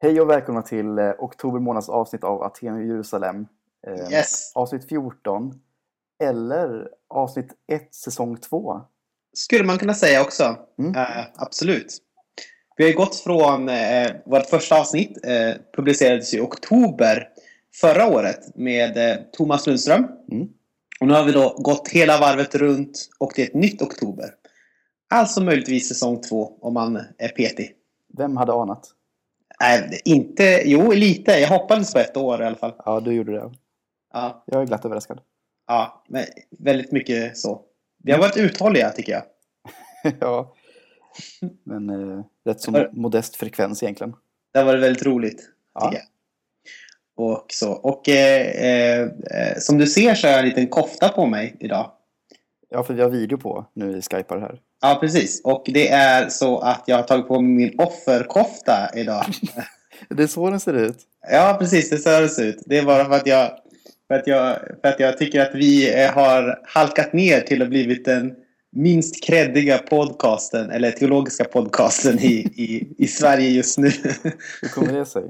Hej och välkomna till eh, oktober månads avsnitt av Aten och Jerusalem. Eh, Yes, Avsnitt 14. Eller avsnitt 1, säsong 2. skulle man kunna säga också. Mm. Eh, absolut. Vi har gått från eh, vårt första avsnitt, eh, publicerades i oktober förra året med eh, Thomas Lundström. Mm. Och nu har vi då gått hela varvet runt och det är ett nytt oktober. Alltså möjligtvis säsong två om man är petig. Vem hade anat? Nej, inte... Jo, lite. Jag hoppades på ett år i alla fall. Ja, du gjorde det. Ja, Jag är glatt överraskad. ja men väldigt mycket så. Vi har varit uthålliga tycker jag. ja. Men eh, rätt så Var- modest frekvens egentligen. Det har varit väldigt roligt. Ja. tycker jag. Och, så. och eh, eh, eh, som du ser så har jag en liten kofta på mig idag. Ja, för vi har video på nu i Skypar här. Ja, precis. Och det är så att jag har tagit på mig min offerkofta idag. Det är så den ser ut. ja, precis. Det ser det ut. Det är bara för att jag, för att jag, för att jag tycker att vi eh, har halkat ner till att blivit den minst kreddiga podcasten, eller teologiska podcasten i, i, i Sverige just nu. Hur kommer det sig?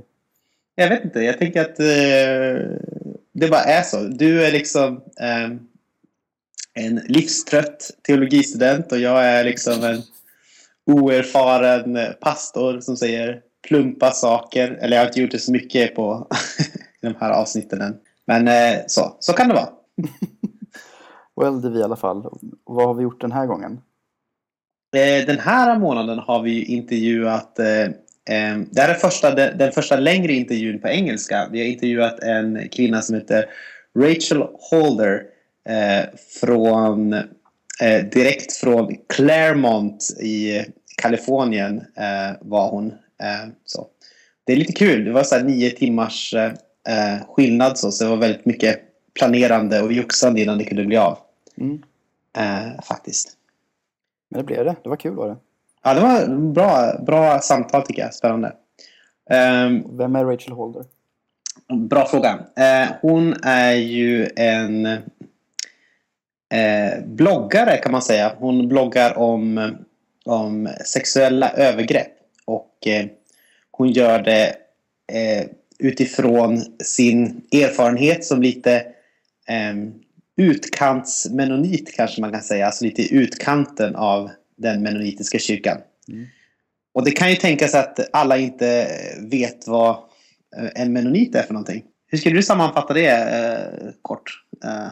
Jag vet inte. Jag tänker att eh, det bara är så. Du är liksom eh, en livstrött teologistudent och jag är liksom en oerfaren pastor som säger plumpa saker. Eller jag har inte gjort det så mycket på de här avsnitten än. Men eh, så, så kan det vara. Well, det är vi i alla fall. Vad har vi gjort den här gången? Eh, Den här månaden har vi ju intervjuat eh, Det här är första, den, första längre intervjun på engelska. Vi har intervjuat en kvinna som heter Rachel Holder från, eh, direkt från Claremont i Kalifornien eh, var hon. Eh, så. Det är lite kul. Det var så nio timmars eh, eh, skillnad så, så det var väldigt mycket planerande och joxande innan det kunde bli av. Mm. Eh, faktiskt. Men det blev det. Det var kul var det. Ja, det var bra, bra samtal tycker jag. Spännande. Ehm, Vem är Rachel Holder? bra fråga. Eh, hon är ju en eh, bloggare kan man säga. Hon bloggar om, om sexuella övergrepp. Och eh, hon gör det eh, utifrån sin erfarenhet som lite eh, utkantsmenonit kanske man kan säga. Alltså lite i utkanten av den menonitiska kyrkan. Mm. Och det kan ju tänkas att alla inte vet vad eh, en menonit är för någonting. Hur skulle du sammanfatta det eh, kort? Eh?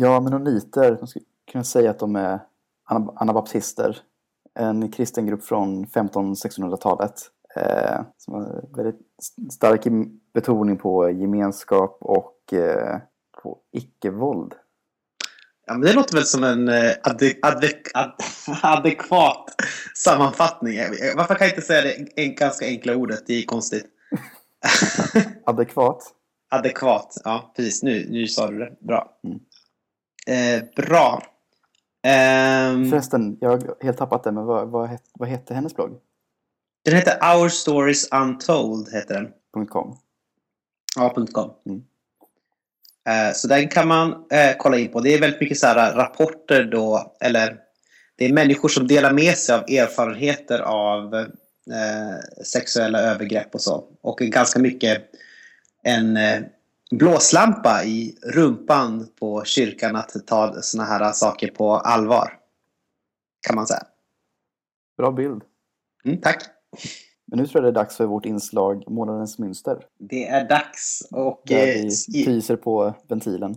Ja, menoniter. Man skulle kunna säga att de är ana- anabaptister. En kristen grupp från 1500-1600-talet. Eh, som har väldigt stark betoning på gemenskap och eh, på icke-våld. Ja, men det låter väl som en eh, ade, ade, ad, adekvat sammanfattning. Varför kan jag inte säga det en, ganska enkla ordet? Det är konstigt. Adekvat. Adekvat. Ja, precis. Nu, nu sa du det. Bra. Mm. Eh, bra. Ehm, Förresten, jag har helt tappat det, men vad, vad, het, vad hette hennes blogg? den heter Our Stories Untold. Heter den. .com. Ja, .com. Mm. Eh, Så den kan man eh, kolla in på. Det är väldigt mycket så här rapporter då, eller det är människor som delar med sig av erfarenheter av eh, sexuella övergrepp och så. Och ganska mycket en eh, blåslampa i rumpan på kyrkan att ta såna här saker på allvar. Kan man säga. Bra bild. Mm, tack. Men nu tror jag det är dags för vårt inslag Månadens mönster. Det är dags. Och, Där eh, vi pyser på ventilen.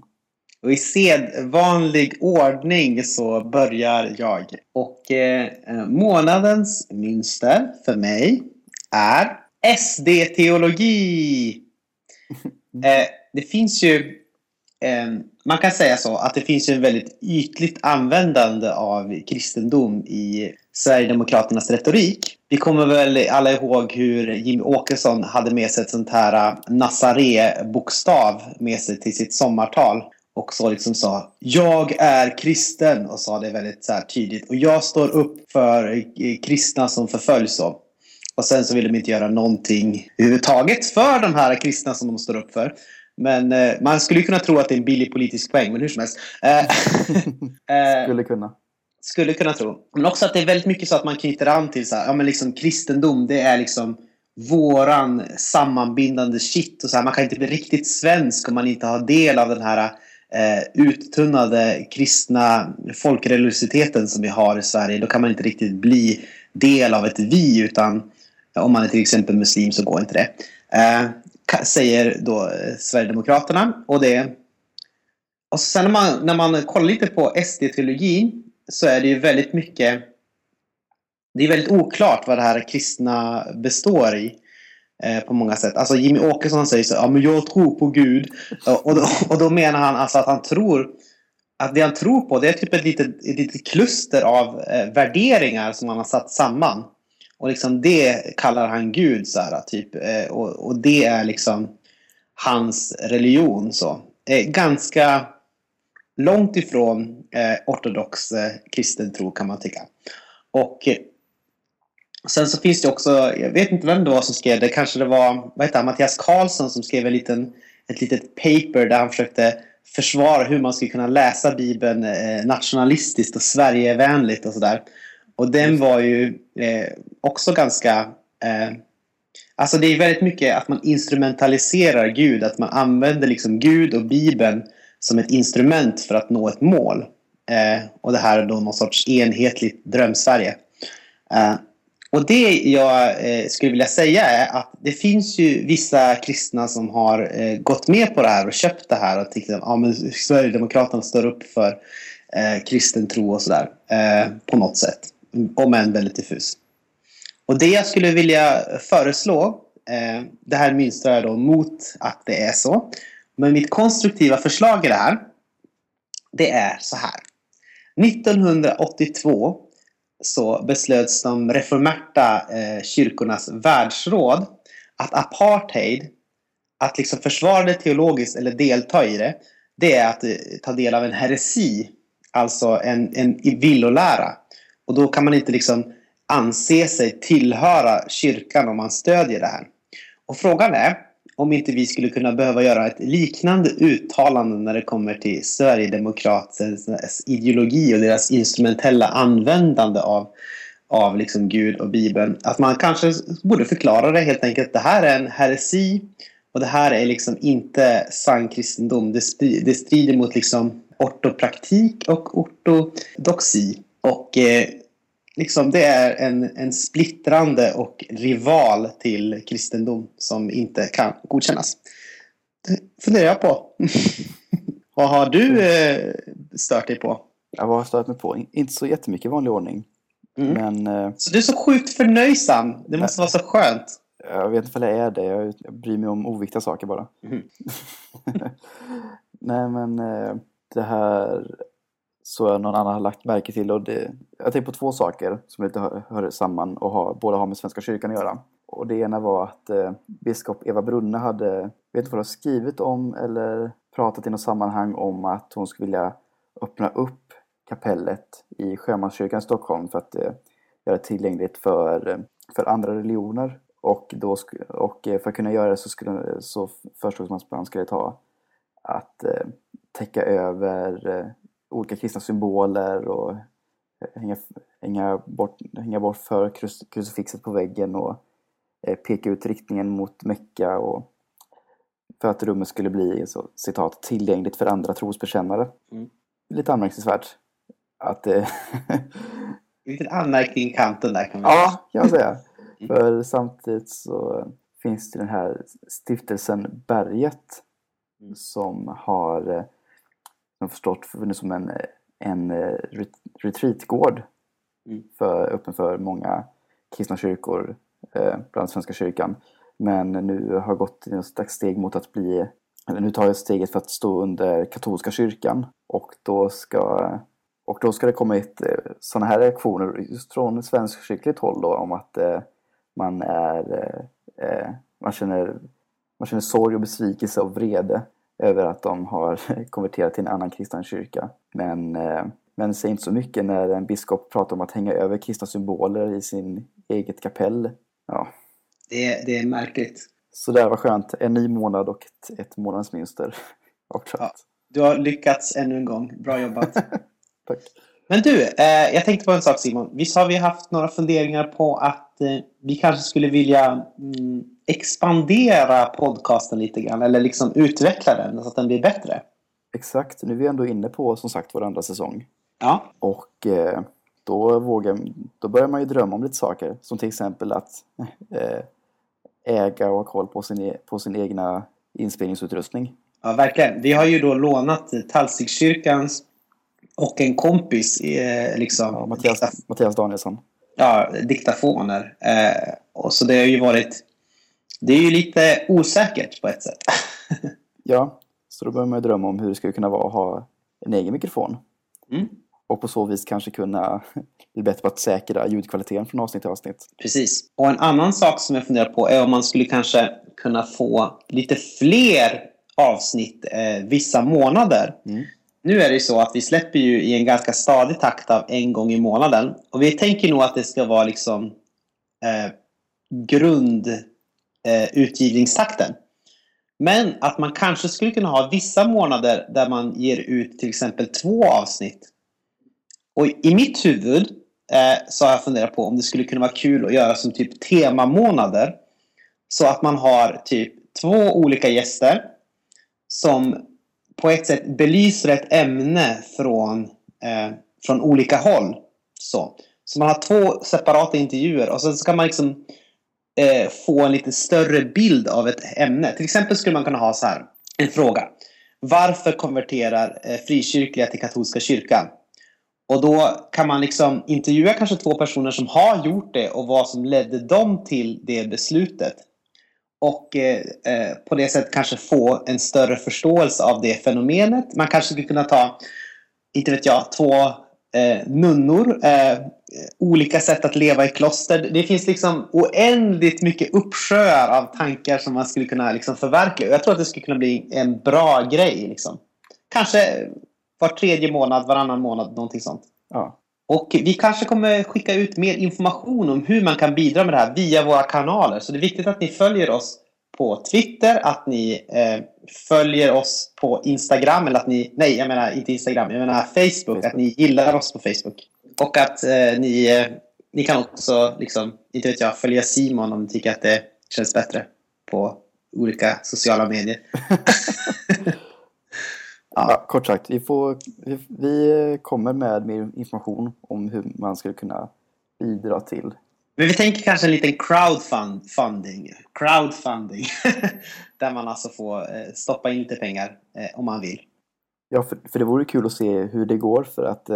Och i sedvanlig ordning så börjar jag. Och eh, månadens mönster för mig är SD-teologi. Eh, det finns ju, eh, man kan säga så, att det finns ju en väldigt ytligt användande av kristendom i Sverigedemokraternas retorik. Vi kommer väl alla ihåg hur Jimmy Åkesson hade med sig ett sånt här eh, Nazaré-bokstav med sig till sitt sommartal. Och så liksom sa Jag är kristen och sa det väldigt så här tydligt. Och jag står upp för eh, kristna som förföljs. Och, Och sen så vill de inte göra någonting överhuvudtaget för de här kristna som de står upp för. Men eh, man skulle kunna tro att det är en billig politisk poäng, men hur som helst. Eh, eh, Skulle kunna. skulle kunna tro. Men också att det är väldigt mycket så att man knyter an till så här, ja men liksom kristendom, det är liksom våran sammanbindande shit och så här. Man kan inte bli riktigt svensk om man inte har del av den här eh, uttunnade kristna folkreligiositeten som vi har i Sverige. Då kan man inte riktigt bli del av ett vi utan om man är till exempel muslim så går inte det. Säger då eh, Sverigedemokraterna. Och, det, och sen när man, när man kollar lite på SD-teologin så är det ju väldigt mycket det är väldigt oklart vad det här kristna består i eh, på många sätt. Alltså Jimmy Åkesson säger så ja men jag tror på Gud. Och då, och då menar han alltså att han tror att det han tror på det är typ ett litet, ett litet kluster av eh, värderingar som han har satt samman. Och liksom det kallar han Gud så här, typ. Eh, och, och det är liksom hans religion så. Eh, ganska långt ifrån eh, ortodox eh, kristen tro kan man tycka. Och eh, sen så finns det också, jag vet inte vem det var som skrev det, kanske det var vad heter han, Mattias Karlsson som skrev en liten, ett litet paper där han försökte försvara hur man skulle kunna läsa Bibeln eh, nationalistiskt och Sverigevänligt och sådär. Och den var ju eh, också ganska... Eh, alltså det är väldigt mycket att man instrumentaliserar Gud. Att man använder liksom Gud och Bibeln som ett instrument för att nå ett mål. Eh, och det här är då någon sorts enhetligt drömsverige. Eh, och det jag eh, skulle vilja säga är att det finns ju vissa kristna som har eh, gått med på det här och köpt det här och tyckt att ja, Sverigedemokraterna står upp för kristen tro och sådär på något sätt. Om än väldigt diffus. Och det jag skulle vilja föreslå, eh, det här mynstrar jag då mot att det är så. Men mitt konstruktiva förslag i det här, det är så här. 1982 så beslöts de reformerta eh, kyrkornas världsråd att apartheid, att liksom försvara det teologiskt eller delta i det, det är att eh, ta del av en heresi, alltså en, en villolära. Och då kan man inte liksom anse sig tillhöra kyrkan om man stödjer det här. Och frågan är om inte vi skulle kunna behöva göra ett liknande uttalande när det kommer till Sverigedemokraternas ideologi och deras instrumentella användande av, av liksom Gud och Bibeln. Att man kanske borde förklara det helt enkelt. Det här är en heresi och det här är liksom inte sann kristendom. Det, det strider mot liksom ortopraktik och ortodoxi. Och eh, liksom det är en, en splittrande och rival till kristendom som inte kan godkännas. Det funderar jag på. Vad har du eh, stört dig på? Ja, vad har jag stört mig på? Inte så jättemycket i vanlig ordning. Mm. Men, eh, så du är så sjukt förnöjsam. Det måste nej, vara så skönt. Jag vet inte om jag är det. Jag, jag bryr mig om oviktiga saker bara. Mm. nej men eh, det här så någon annan har lagt märke till. Och det, jag tänkte på två saker som lite hör, hör samman och har, båda har med Svenska kyrkan att göra. Och det ena var att eh, biskop Eva Brunne hade, vet inte vad hon har skrivit om eller pratat i något sammanhang om att hon skulle vilja öppna upp kapellet i Sjömanskyrkan i Stockholm för att eh, göra det tillgängligt för, eh, för andra religioner. Och, då, och eh, för att kunna göra det så, skulle, så föreslogs man att man skulle ta att eh, täcka över eh, olika kristna symboler och hänga, hänga, bort, hänga bort för krucifixet på väggen och eh, peka ut riktningen mot Mecka och för att rummet skulle bli så, citat tillgängligt för andra trosbekännare. Mm. Lite anmärkningsvärt att det... Lite anmärkning i kanten där kan man säga. Ja, kan man säga. Mm. För samtidigt så finns det den här stiftelsen Berget mm. som har eh, som förstått funnits som en, en eh, retreatgård mm. för, öppen för många kristna kyrkor, eh, bland Svenska kyrkan. Men nu har gått ett slags steg mot att bli, eller nu tar jag steget för att stå under katolska kyrkan och då ska och då ska det komma ett, eh, sådana här reaktioner just från svensk kyrkligt håll då om att eh, man är eh, man känner man känner sorg och besvikelse och vrede över att de har konverterat till en annan kristen kyrka. Men, eh, men säger inte så mycket när en biskop pratar om att hänga över kristna symboler i sin eget kapell. Ja. Det, det är märkligt. Så det var skönt. En ny månad och ett, ett månadsmönster. Ja, du har lyckats ännu en gång. Bra jobbat. Tack. Men du, eh, jag tänkte på en sak Simon. Visst har vi haft några funderingar på att eh, vi kanske skulle vilja mm, expandera podcasten lite grann eller liksom utveckla den så att den blir bättre. Exakt, nu är vi ändå inne på som sagt vår andra säsong. Ja, Och eh, då, vågar, då börjar man ju drömma om lite saker. Som till exempel att eh, äga och ha koll på sin, e- på sin egna inspelningsutrustning. ja verkligen. Vi har ju då lånat Talstigskyrkans och en kompis eh, liksom, Ja, Mattias, Mattias Danielsson. ja, diktafoner. Eh, och så det har ju varit... Det är ju lite osäkert på ett sätt. Ja, så då börjar man ju drömma om hur det skulle kunna vara att ha en egen mikrofon. Mm. Och på så vis kanske kunna bli bättre på att säkra ljudkvaliteten från avsnitt till avsnitt. Precis. Och en annan sak som jag funderar på är om man skulle kanske kunna få lite fler avsnitt eh, vissa månader. Mm. Nu är det ju så att vi släpper ju i en ganska stadig takt av en gång i månaden. Och vi tänker nog att det ska vara liksom eh, grund eh, utgivningstakten. Men att man kanske skulle kunna ha vissa månader där man ger ut till exempel två avsnitt. Och i mitt huvud eh, så har jag funderat på om det skulle kunna vara kul att göra som typ temamånader. Så att man har typ två olika gäster som på ett sätt belyser ett ämne från, eh, från olika håll. Så. så man har två separata intervjuer och sen så kan man liksom eh, få en lite större bild av ett ämne. Till exempel skulle man kunna ha så här, en fråga. Varför konverterar eh, frikyrkliga till katolska kyrkan? Och då kan man liksom intervjua kanske två personer som har gjort det och vad som ledde dem till det beslutet. Och eh, eh, på det sättet kanske få en större förståelse av det fenomenet. Man kanske skulle kunna ta, inte vet jag, två eh, nunnor. Eh, Eh, olika sätt att leva i kloster. Det finns liksom oändligt mycket uppsjöar av tankar som man skulle kunna liksom förverkliga. Jag tror att det skulle kunna bli en bra grej. Liksom. Kanske var tredje månad, varannan månad, någonting sånt. Ja, Och vi kanske kommer skicka ut mer information om hur man kan bidra med det här via våra kanaler. Så det är viktigt att ni följer oss på Twitter, att ni eh, följer oss på Instagram, eller att ni, nej jag menar inte Instagram, jag menar Facebook, Facebook. att ni gillar oss på Facebook. Och att eh, ni, eh, ni kan också, liksom, inte vet jag, följa Simon om ni tycker att det känns bättre på olika sociala medier. ja. kort sagt, vi, får, vi, vi kommer med mer information om hur man skulle kunna bidra till. Men vi tänker kanske en liten crowdfunding. Crowdfunding. Där man alltså får eh, stoppa in lite pengar eh, om man vill. Ja, för, för det vore kul att se hur det går för att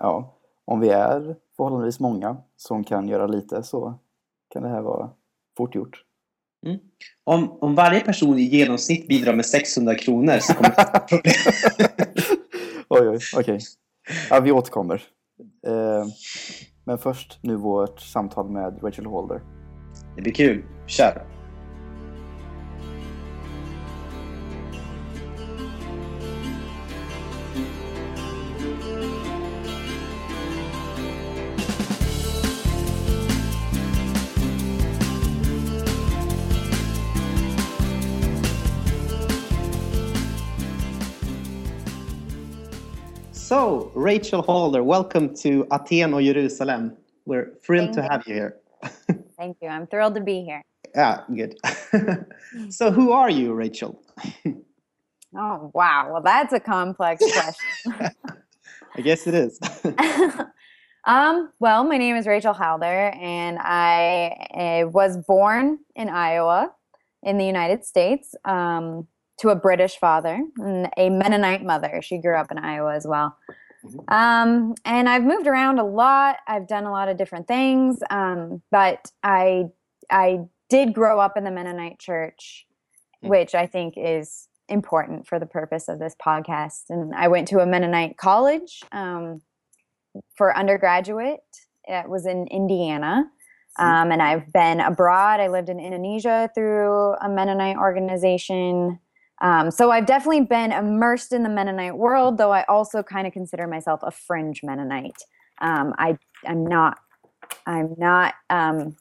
ja, om vi är förhållandevis många som kan göra lite så kan det här vara fort gjort. Om, om varje person i genomsnitt bidrar med 600 kronor så kommer det problem. oj, oj, okej. Ja, vi återkommer. Eh, men först nu vårt samtal med Rachel Holder. Det blir kul. Kör! So, Rachel Halder, welcome to Aten or Jerusalem. We're thrilled Thank to you. have you here. Thank you. I'm thrilled to be here. Yeah, good. so, who are you, Rachel? Oh, wow. Well, that's a complex question. I guess it is. um, well, my name is Rachel Halder, and I uh, was born in Iowa in the United States um, to a British father and a Mennonite mother. She grew up in Iowa as well. Mhm. Um, and I've moved around a lot. I've done a lot of different things, um, but I I did grow up in the Mennonite church, Mm. which I think is important for the purpose of this podcast. And I went to a Mennonite college um, for undergraduate. It was in Indiana. Um, and I've been abroad. I lived in Indonesia through a Mennonite organization. Um, so I've definitely been immersed in the Mennonite world, though I also kind of consider myself a fringe Mennonite. Um, I I'm not I'm not um,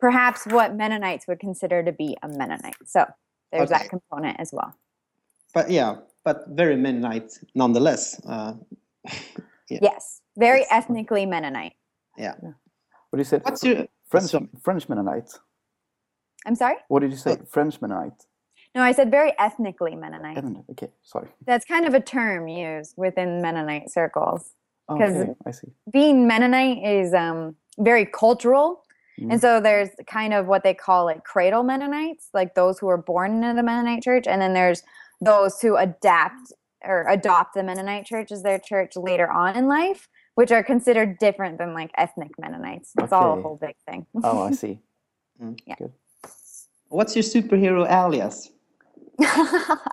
perhaps what Mennonites would consider to be a Mennonite. So there's Okay. that component as well. but yeah, but very Mennonite nonetheless. Uh, Yeah. Yes, very It's- ethnically Mennonite. yeah. Och What do you say? What's your French French Mennonite? I'm sorry? What did you say? French Mennonite. No, I said very ethnically Mennonite. Mennonite. Okay, sorry. That's kind of a term used within Mennonite circles. 'Cause- Okay, I see. Being Mennonite is um, very cultural. Mhm. And so there's kind of what they call like cradle Mennonites, like those who are born into the Mennonite church. And then there's those who adapt or adopt the Mennonite church as their church later on in life, which are considered different than like ethnic Mennonites. It's all a whole big thing. Oh, I see. Yeah. What's your superhero alias? oh,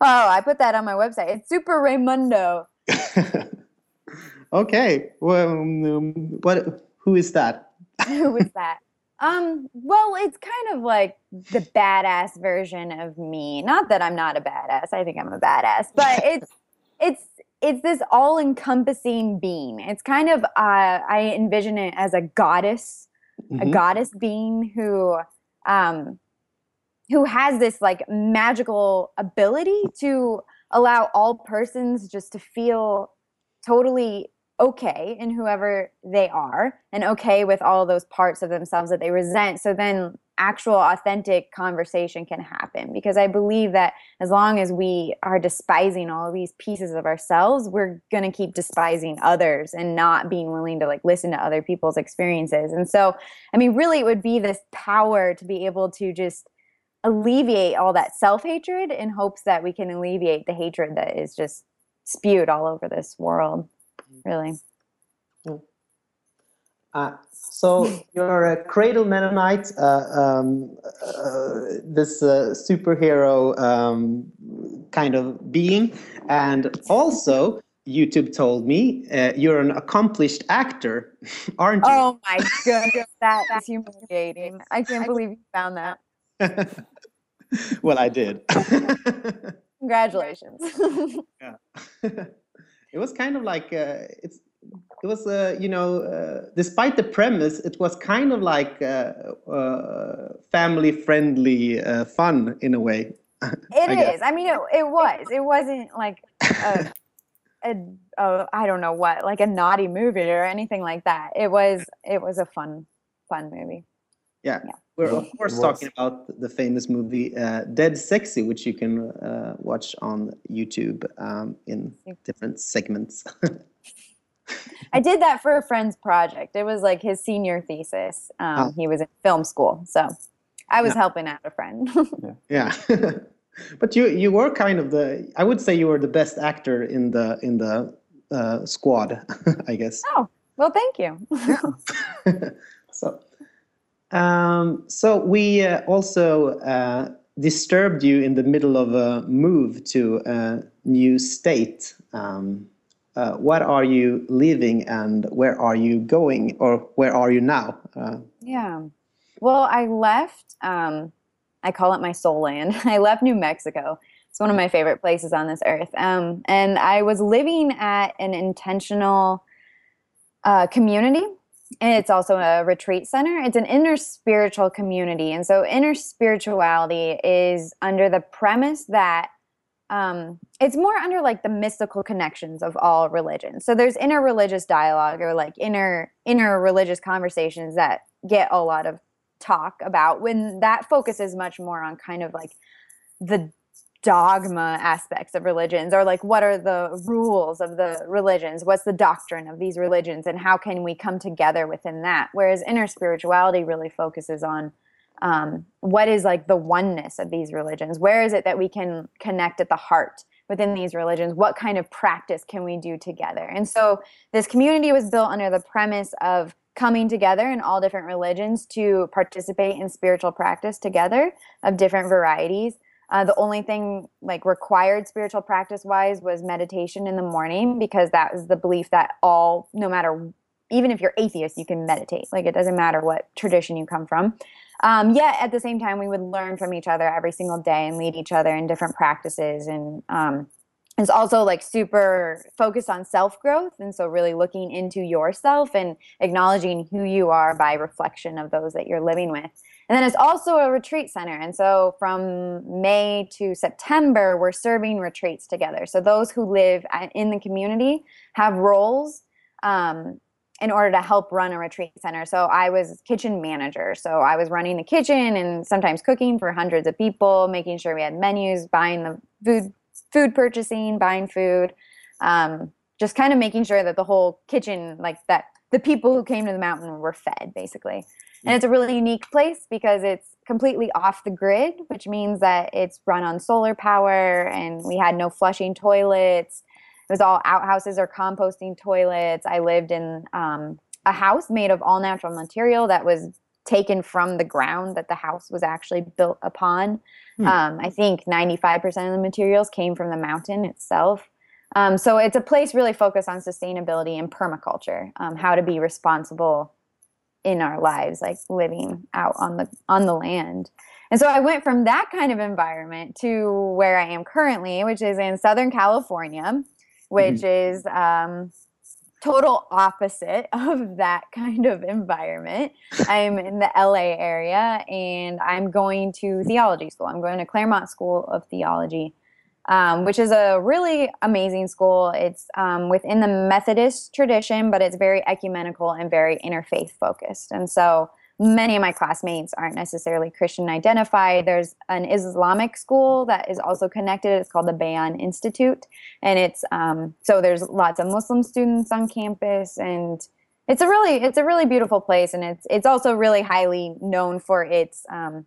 I put that on my website. It's Super Raymundo. okay. Well, um, what? Who is that? who is that? Um, well, it's kind of like the badass version of me. Not that I'm not a badass. I think I'm a badass, but it's it's it's this all-encompassing being. It's kind of uh, I envision it as a goddess, a Mhm. goddess being who um who has this like magical ability to allow all persons just to feel totally okay in whoever they are and okay with all those parts of themselves that they resent. So then actual authentic conversation can happen because i believe that as long as we are despising all these pieces of ourselves we're going to keep despising others and not being willing to like listen to other people's experiences. And so i mean really it would be this power to be able to just alleviate all that self-hatred in hopes that we can alleviate the hatred that is just spewed all over this world really. Uh, so you're a cradle Mennonite, uh, um, uh, this uh, superhero um, kind of being, and also YouTube told me uh, you're an accomplished actor, aren't you? oh my goodness that is humiliating. I can't believe you found that well, I did. congratulations yeah. it was kind of like uh, it's it was uh, you know uh, despite the premise it was kind of like uh, uh, family friendly uh, fun in a way It I is. I mean, it, it was. It wasn't like a, a, a, I don't know what, like a naughty movie or anything like that. It was. It was a fun, fun movie. yeah. Yeah. We're of course it talking about the famous movie uh, dead sexy which you can uh, watch on youtube um, in different segments I did that for a friend's project. It was like his senior thesis. Um, Oh. He was in film school, so I was Yeah. helping out a friend. yeah but you you were kind of the i would say you were the best actor in the in the uh, squad i guess oh, well, thank you. so um, so we uh, also uh, disturbed you in the middle of a move to a new state um, uh, what are you leaving and where are you going or where are you now uh, Yeah. Well, I left, um, I call it my soul land. I left New Mexico. It's one of my favorite places on this earth. Um, and I was living at an intentional uh, community. And it's also a retreat center. It's an inner spiritual community. And so, inner spirituality is under the premise that um, it's more under like the mystical connections of all religions. So there's inner religious dialogue or like inner inner religious conversations that get a lot of talk about when that focuses much more on kind of like the dogma aspects of religions or like what are the rules of the religions? What's the doctrine of these religions? And how can we come together within that? Whereas inner spirituality really focuses on um, what is like the oneness of these religions? Where is it that we can connect at the heart within these religions? What kind of practice can we do together? And so this community was built under the premise of coming together in all different religions to participate in spiritual practice together of different varieties uh, the only thing like required spiritual practice wise was meditation in the morning because that was the belief that all no matter even if you're atheist you can meditate. Like it doesn't matter what tradition you come from. Um, yet at the same time we would learn from each other every single day and lead each other in different practices and um, it's also like super focused on self growth and so really looking into yourself and acknowledging who you are by reflection of those that you're living with and then it's also a retreat center and so from may to september we're serving retreats together so those who live in the community have roles um, in order to help run a retreat center. So I was kitchen manager. So I was running the kitchen and sometimes cooking for hundreds of people, making sure we had menus, buying the food, food purchasing, buying food, um, just kind of making sure that the whole kitchen, like that, the people who came to the mountain were fed, basically. And it's a really unique place because it's completely off the grid, which means that it's run on solar power and we had no flushing toilets. It was all outhouses or composting toilets. I lived in um, a house made of all natural material that was taken from the ground that the house was actually built upon. Hmm. Um, I think 95% of the materials came from the mountain itself. Um, so it's a place really focused on sustainability and permaculture, um, how to be responsible in our lives like living out on the on the land and so i went from that kind of environment to where i am currently which is in southern california which mm-hmm. is um, total opposite of that kind of environment i'm in the la area and i'm going to theology school i'm going to claremont school of theology um, which is a really amazing school. It's um, within the Methodist tradition, but it's very ecumenical and very interfaith focused. And so many of my classmates aren't necessarily Christian identified. There's an Islamic school that is also connected. It's called the Bayan Institute, and it's um, so there's lots of Muslim students on campus, and it's a really it's a really beautiful place, and it's it's also really highly known for its um,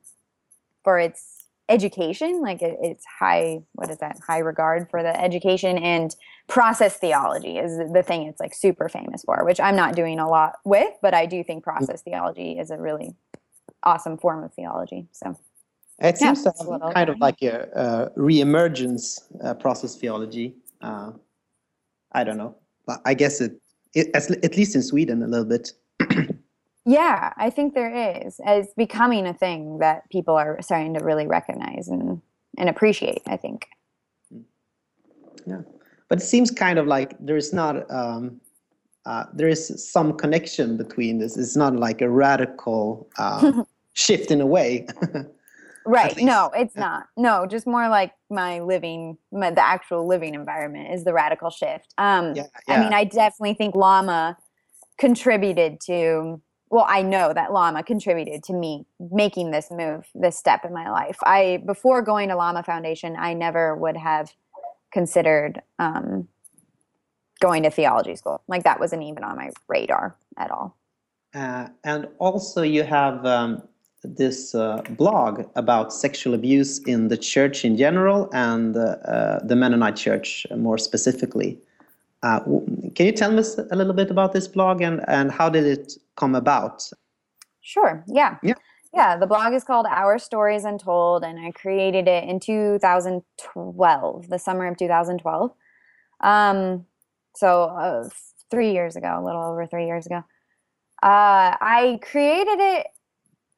for its education like it, it's high what is that? High regard for the education and process theology is the thing it's like super famous for which i'm not doing a lot with but i do think process theology is a really awesome form of theology so. It seems yeah, to have kind of like a, a re-emergence uh, process theology uh, i don't know but i guess it, it at least in sweden a little bit Yeah, I think there is. It's becoming a thing that people are starting to really recognize and, and appreciate, I think. Yeah. But it seems kind of like there's not, um, uh, there is some connection between this. It's not like a radical uh, shift in a way. right. No, it's yeah. not. No, just more like my living, my, the actual living environment is the radical shift. Um, yeah, yeah. I mean, I definitely think Lama contributed to well i know that lama contributed to me making this move this step in my life. I before going to lama foundation i never would have considered um, going to theology school. Like that wasn't even on my radar at all. Uh, and also you have um, this uh, blog about sexual abuse in the church in general and uh, uh the mennonite church more specifically uh, can you tell us a little bit about this blog and, and how did it come about? Sure. Yeah. Yeah. Yeah. The blog is called Our Stories Untold, and I created it in 2012, the summer of 2012. Um, so uh, three years ago, a little over three years ago. Uh, I created it.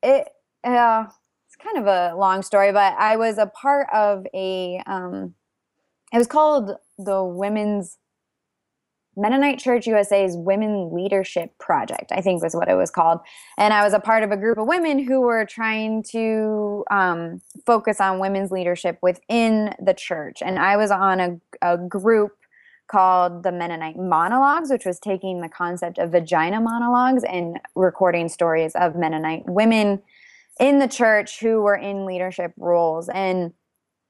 It uh, it's kind of a long story, but I was a part of a. Um, it was called the Women's Mennonite Church USA's Women Leadership Project, I think was what it was called. And I was a part of a group of women who were trying to um, focus on women's leadership within the church. And I was on a, a group called the Mennonite Monologues, which was taking the concept of vagina monologues and recording stories of Mennonite women in the church who were in leadership roles. And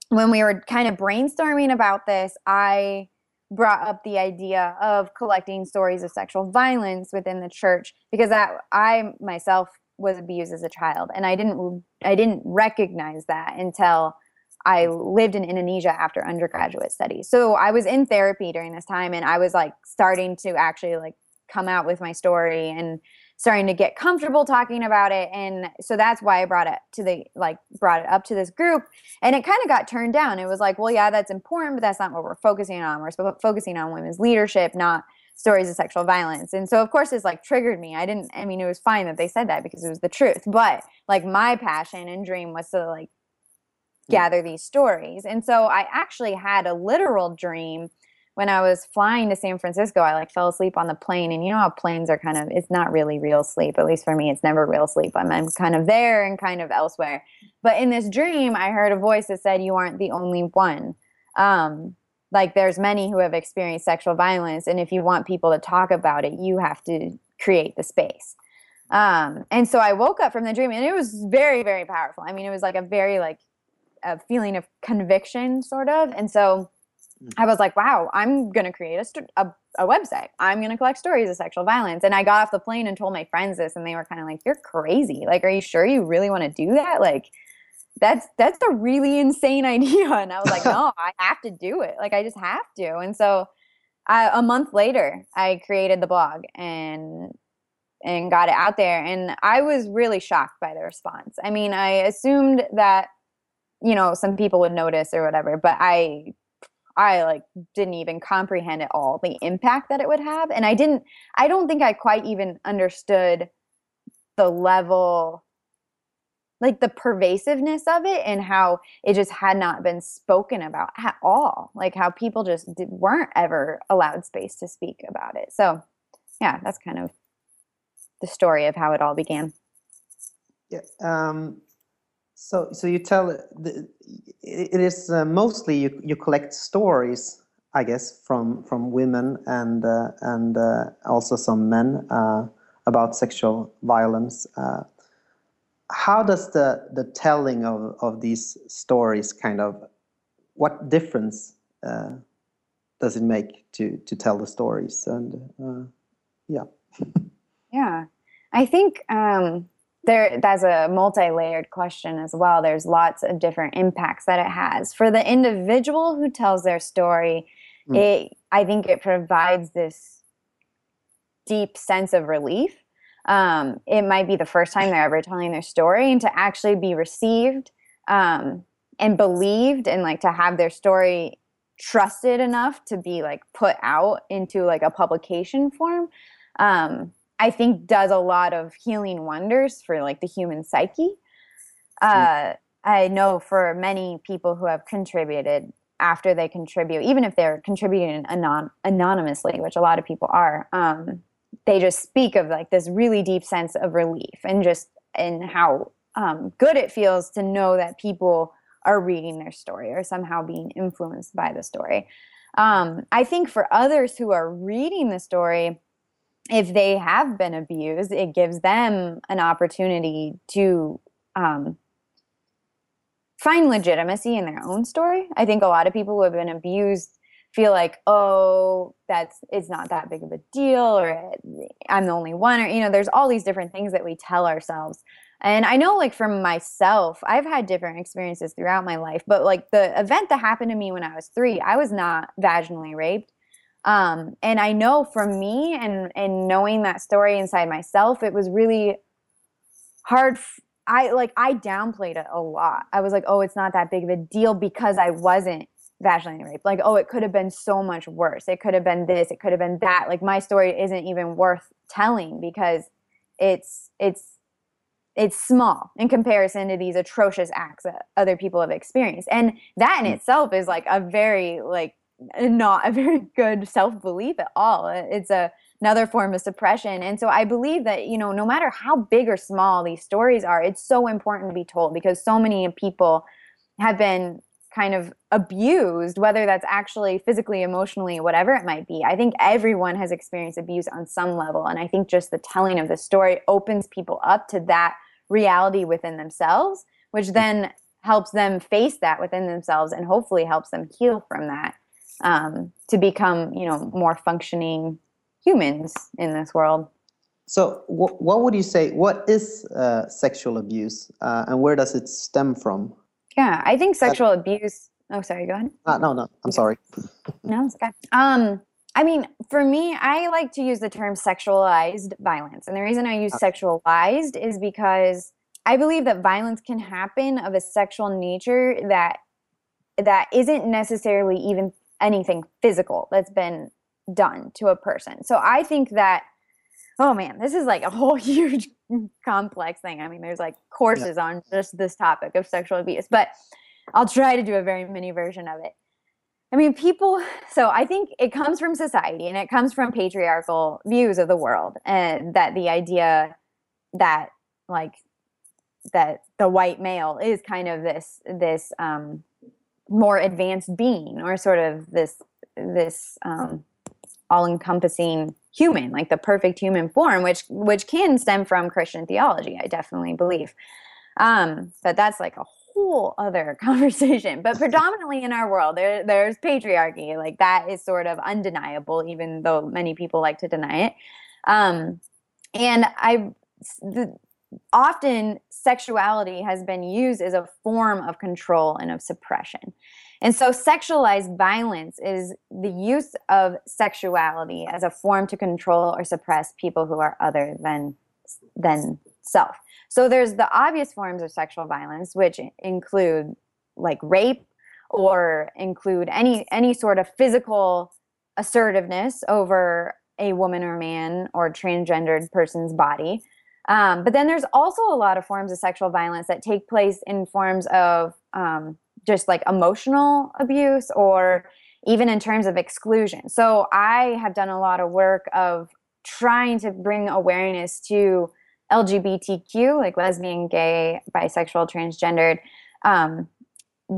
when we were kind of brainstorming about this, I brought up the idea of collecting stories of sexual violence within the church because that I myself was abused as a child and I didn't I didn't recognize that until I lived in Indonesia after undergraduate studies. So I was in therapy during this time and I was like starting to actually like come out with my story and starting to get comfortable talking about it. And so that's why i brought it to the like brought it up to this group. And it kind of got turned down. It was like well yeah that's important but that's not what we're focusing on. We're focusing on women's leadership not stories of sexual violence. And so of course it's like triggered me. I didn't i mean it was fine that they said that because it was the truth. But like my passion and dream was to like gather these stories. And so i actually had a literal dream when I was flying to San Francisco, I like fell asleep on the plane. And you know how planes are kind of, it's not really real sleep. At least for me, it's never real sleep. I'm, I'm kind of there and kind of elsewhere. But in this dream, I heard a voice that said, You aren't the only one. Um, like there's many who have experienced sexual violence. And if you want people to talk about it, you have to create the space. Um, and so I woke up from the dream and it was very, very powerful. I mean, it was like a very like a feeling of conviction sort of. And so. I was like, wow, I'm going to create a, st- a, a, website. I'm going to collect stories of sexual violence. And I got off the plane and told my friends this, and they were kind of like, you're crazy. Like, are you sure you really want to do that? Like, that's that's a really insane idea and i was like no i have to do it like i just have to and so I, a month later i created the blog and and got it out there and i was really shocked by the response i mean i assumed that you know some people would notice or whatever but i i like didn't even comprehend at all the impact that it would have and i didn't i don't think i quite even understood the level like the pervasiveness of it and how it just had not been spoken about at all like how people just did, weren't ever allowed space to speak about it. So yeah that's kind of the story of how it all began. Yeah um so so you tell it is uh, mostly you, you collect stories i guess from from women and uh, and uh, also some men uh, about sexual violence. Uh, how does the the telling of of these stories kind of what difference uh, does it make to to tell the stories? And yeah. Yeah. I think um, there that's a multi-layered question as well. There's lots of different impacts that it has. For the individual who tells their story mm. it i think it provides this deep sense of relief. Um, it might be the first time they're ever telling their story and to actually be received um, and believed and like to have their story trusted enough to be like put out into like a publication form um, i think does a lot of healing wonders for like the human psyche uh, i know for many people who have contributed after they contribute even if they're contributing anon- anonymously which a lot of people are um, they just speak of like this really deep sense of relief and just and how um, good it feels to know that people are reading their story or somehow being influenced by the story. Um, I think for others who are reading the story, if they have been abused, it gives them an opportunity to um, find legitimacy in their own story. I think a lot of people who have been abused feel like oh that's it's not that big of a deal or i'm the only one or you know there's all these different things that we tell ourselves and i know like for myself i've had different experiences throughout my life but like the event that happened to me when i was three i was not vaginally raped um, and i know for me and and knowing that story inside myself it was really hard f- I like I downplayed it a lot. I was like, "Oh, it's not that big of a deal because I wasn't vaginally raped. Like, oh, it could have been so much worse. It could have been this. It could have been that. Like, my story isn't even worth telling because it's it's it's small in comparison to these atrocious acts that other people have experienced. And that in mm. itself is like a very like not a very good self belief at all. It's a another form of suppression. And so I believe that, you know, no matter how big or small these stories are, it's so important to be told because so many people have been kind of abused, whether that's actually physically, emotionally, whatever it might be. I think everyone has experienced abuse on some level. And I think just the telling of the story opens people up to that reality within themselves, which then helps them face that within themselves and hopefully helps them heal from that um, to become, you know, more functioning humans in this world. So, wh- what would you say? What is uh, sexual abuse, uh, and where does it stem from? Yeah, I think sexual uh, abuse. Oh, sorry. Go ahead. Uh, no, no. I'm sorry. no, it's okay. Um, I mean, for me, I like to use the term sexualized violence, and the reason I use sexualized is because I believe that violence can happen of a sexual nature that that isn't necessarily even anything physical that's been done to a person. So I think that oh man, this is like a whole huge complex thing. I mean, there's like courses yeah. on just this topic of sexual abuse, but I'll try to do a very mini version of it. I mean, people, so I think it comes from society and it comes from patriarchal views of the world, and that the idea that, like, that the white male is kind of this, this, um, more advanced being or sort of this, this, um, all-encompassing human, like the perfect human form, which which can stem from Christian theology. I definitely believe. Um, but that's like a whole other conversation. But predominantly in our world, there there's patriarchy. Like that is sort of undeniable, even though many people like to deny it. Um, and I the, often sexuality has been used as a form of control and of suppression. And so sexualized violence is the use of sexuality as a form to control or suppress people who are other than than self. So there's the obvious forms of sexual violence which include like rape or include any any sort of physical assertiveness over a woman or man or transgendered person's body. Um, but then there's also a lot of forms of sexual violence that take place in forms of um, just like emotional abuse or even in terms of exclusion. So I have done a lot of work of trying to bring awareness to LGBTQ, like lesbian, gay, bisexual, transgendered, um,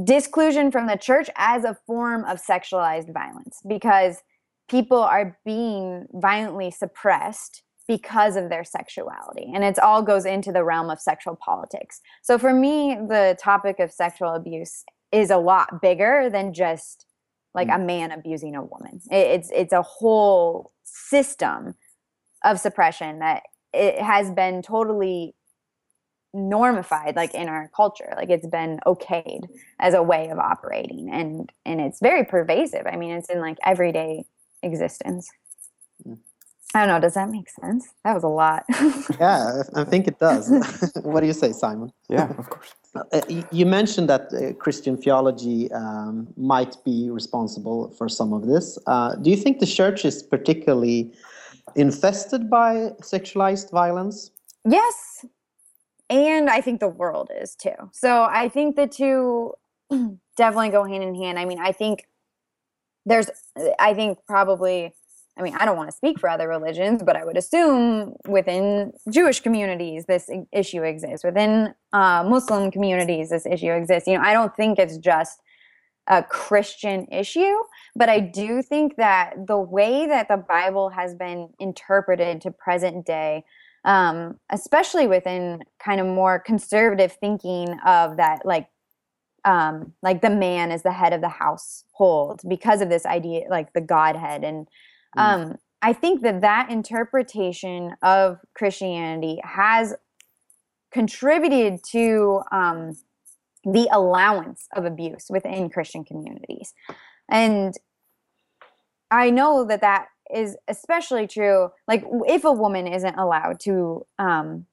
disclusion from the church as a form of sexualized violence because people are being violently suppressed because of their sexuality and it all goes into the realm of sexual politics so for me the topic of sexual abuse is a lot bigger than just like mm. a man abusing a woman it, it's it's a whole system of suppression that it has been totally normified like in our culture like it's been okayed as a way of operating and and it's very pervasive i mean it's in like everyday existence. Mm. I don't know. Does that make sense? That was a lot. yeah, I think it does. what do you say, Simon? Yeah, of course. Uh, you mentioned that uh, Christian theology um, might be responsible for some of this. Uh, do you think the church is particularly infested by sexualized violence? Yes. And I think the world is too. So I think the two definitely go hand in hand. I mean, I think there's i think probably i mean i don't want to speak for other religions but i would assume within jewish communities this issue exists within uh, muslim communities this issue exists you know i don't think it's just a christian issue but i do think that the way that the bible has been interpreted to present day um, especially within kind of more conservative thinking of that like um, like the man is the head of the household because of this idea, like the Godhead. And mm. um. I think that that interpretation of Christianity has contributed to um, the allowance of abuse within Christian communities. And I know that that is especially true. Like if a woman isn't allowed to um,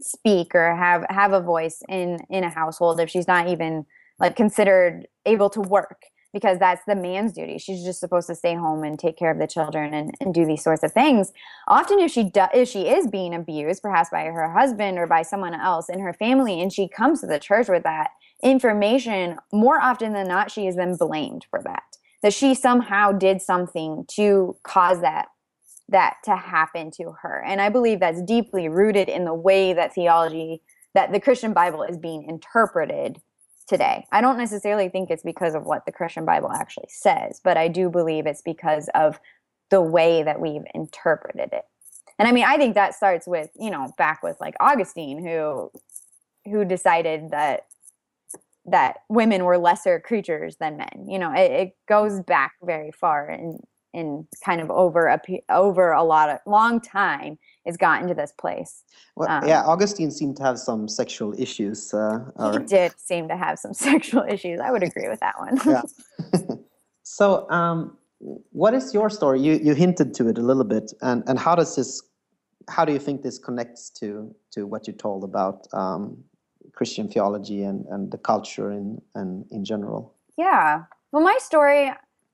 speak or have have a voice in in a household, if she's not even like considered able to work because that's the man's duty. She's just supposed to stay home and take care of the children and, and do these sorts of things. Often, if she do, if she is being abused, perhaps by her husband or by someone else in her family, and she comes to the church with that information, more often than not, she is then blamed for that. That she somehow did something to cause that that to happen to her. And I believe that's deeply rooted in the way that theology, that the Christian Bible is being interpreted today. I don't necessarily think it's because of what the Christian Bible actually says, but I do believe it's because of the way that we've interpreted it. And I mean, I think that starts with, you know, back with like Augustine who who decided that that women were lesser creatures than men. You know, it, it goes back very far and in kind of over a over a lot of long time is gotten to this place. Well, um, yeah, Augustine seemed to have some sexual issues. Uh, or... He did seem to have some sexual issues. I would agree with that one. yeah. so, um, what is your story? You you hinted to it a little bit, and and how does this? How do you think this connects to to what you told about um, Christian theology and and the culture in and in general? Yeah. Well, my story.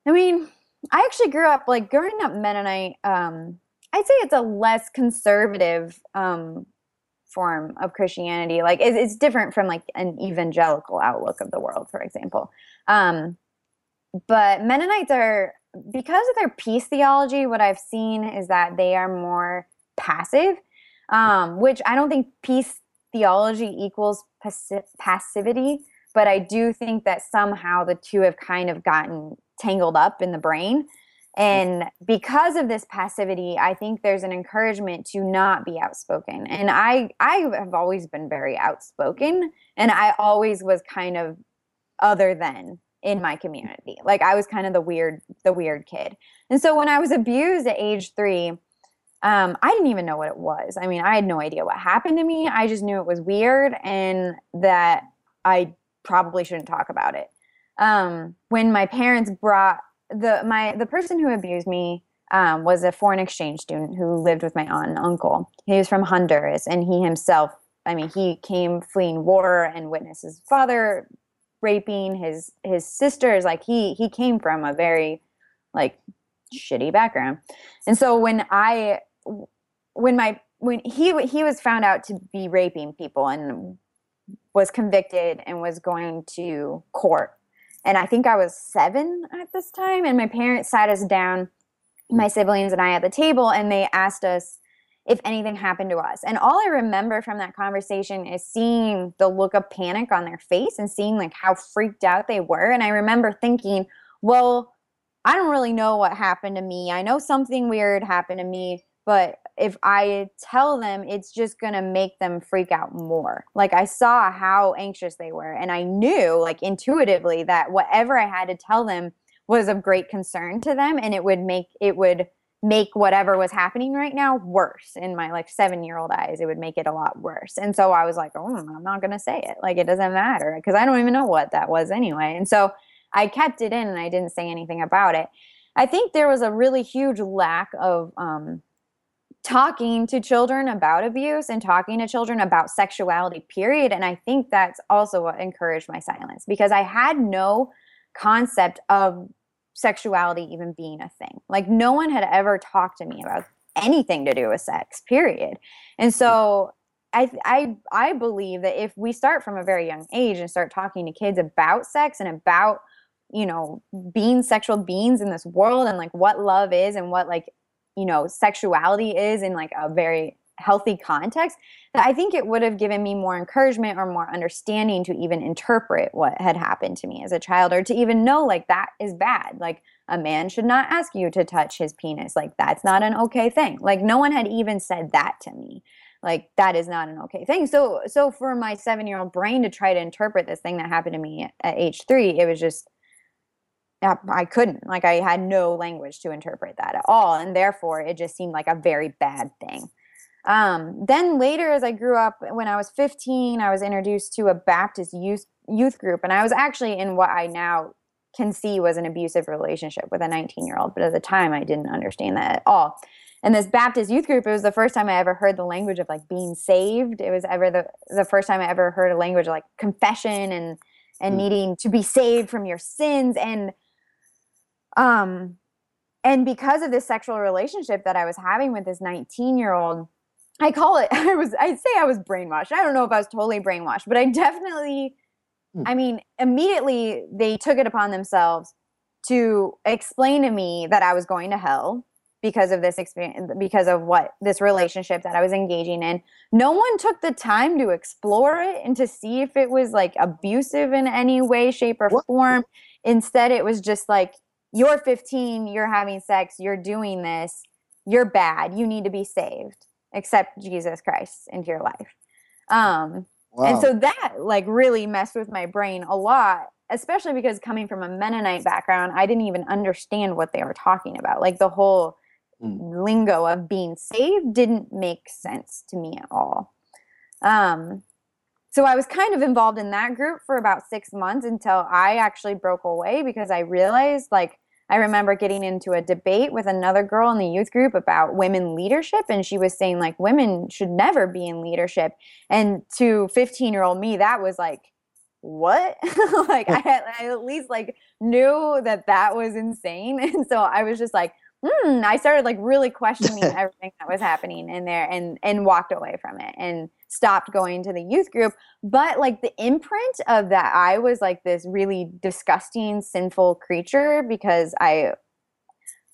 I mean, I actually grew up like growing up Mennonite. Um, I'd say it's a less conservative um, form of Christianity. Like it's, it's, different from like an evangelical outlook of the world, for example. Um, but Mennonites are because of their peace theology. What I've seen is that they are more passive, um, which I don't think peace theology equals passi- passivity. But I do think that somehow the two have kind of gotten tangled up in the brain and because of this passivity i think there's an encouragement to not be outspoken. And i i have always been very outspoken and i always was kind of other than in my community. Like i was kind of the weird the weird kid. And so when i was abused at age three um, i didn't even know what it was. I mean i had no idea what happened to me. I just knew it was weird and that i probably shouldn't talk about it. Um, when my parents brought the my the person who abused me um, was a foreign exchange student who lived with my aunt and uncle. He was from Honduras, and he himself, I mean, he came fleeing war and witnessed his father raping his his sisters. Like he he came from a very like shitty background, and so when I when my when he he was found out to be raping people and was convicted and was going to court and I think I was seven at this time. And my parents sat us down, my mm. siblings and I at the table, and they asked us if anything happened to us. And all I remember from that conversation is seeing the look of panic on their face and seeing like how freaked out they were. And I remember thinking, well, I don't really know what happened to me. I know something weird happened to me, but if I tell them, it's just going to make them freak out more. Like I saw how anxious they were, and I knew, like intuitively, that whatever I had to tell them was of great concern to them, and it would make it would make whatever was happening right now worse in my like seven year old eyes. It would make it a lot worse. And so i was like oh i'm not going to say it. Like it doesn't matter because i don't even know what that was anyway. And so i kept it in and i didn't say anything about it. I think there was a really huge lack of um, talking to children about abuse and talking to children about sexuality period. And i think that's also what encouraged my silence because i had no concept of sexuality even being a thing. Like no one had ever talked to me about anything to do with sex period. And so I, I I believe that if we start from a very young age and start talking to kids about sex and about you know being sexual beings in this world and like what love is and what like you know sexuality is in like a very healthy context that i think it would have given me more encouragement or more understanding to even interpret what had happened to me as a child or to even know like that is bad. Like a man should not ask you to touch his penis. Like that's not an okay thing. Like no one had even said that to me. Like that is not an okay thing. So so for my 7 year old brain to try to interpret this thing that happened to me at age 3 it was just I couldn't. Like I had no language to interpret that at all, and therefore it just seemed like a very bad thing. Um, then later, as I grew up, when I was 15, I was introduced to a Baptist youth youth group, and I was actually in what I now can see was an abusive relationship with a 19 year old, but at the time I didn't understand that at all. And this Baptist youth group, it was the first time I ever heard the language of like being saved. It was ever the the first time I ever heard a language like confession and and mm. needing to be saved from your sins and um, and because of this sexual relationship that I was having with this 19 year old, I call it, I was, I'd say I was brainwashed. I don't know if I was totally brainwashed, but I definitely, mm. I mean, immediately they took it upon themselves to explain to me that I was going to hell because of this experience because of what this relationship that I was engaging in. No one took the time to explore it and to see if it was like abusive in any way, shape, or what? form. Instead, it was just like you're 15, you're having sex, you're doing this, you're bad, you need to be saved. Accept Jesus Christ into your life. Um, wow. And so that like really messed with my brain a lot, especially because coming from a Mennonite background, I didn't even understand what they were talking about. Like the whole mm. lingo of being saved didn't make sense to me at all. Um, so I was kind of involved in that group for about six months until I actually broke away because I realized like I remember getting into a debate with another girl in the youth group about women leadership and she was saying like women should never be in leadership. And to 15 year old me that was like what? Like I, had, I at least like knew that that was insane. And so I was just like hmm, I started like really questioning everything that was happening in there and and walked away from it and stopped going to the youth group. But like the imprint of that I was like this really disgusting, sinful creature because I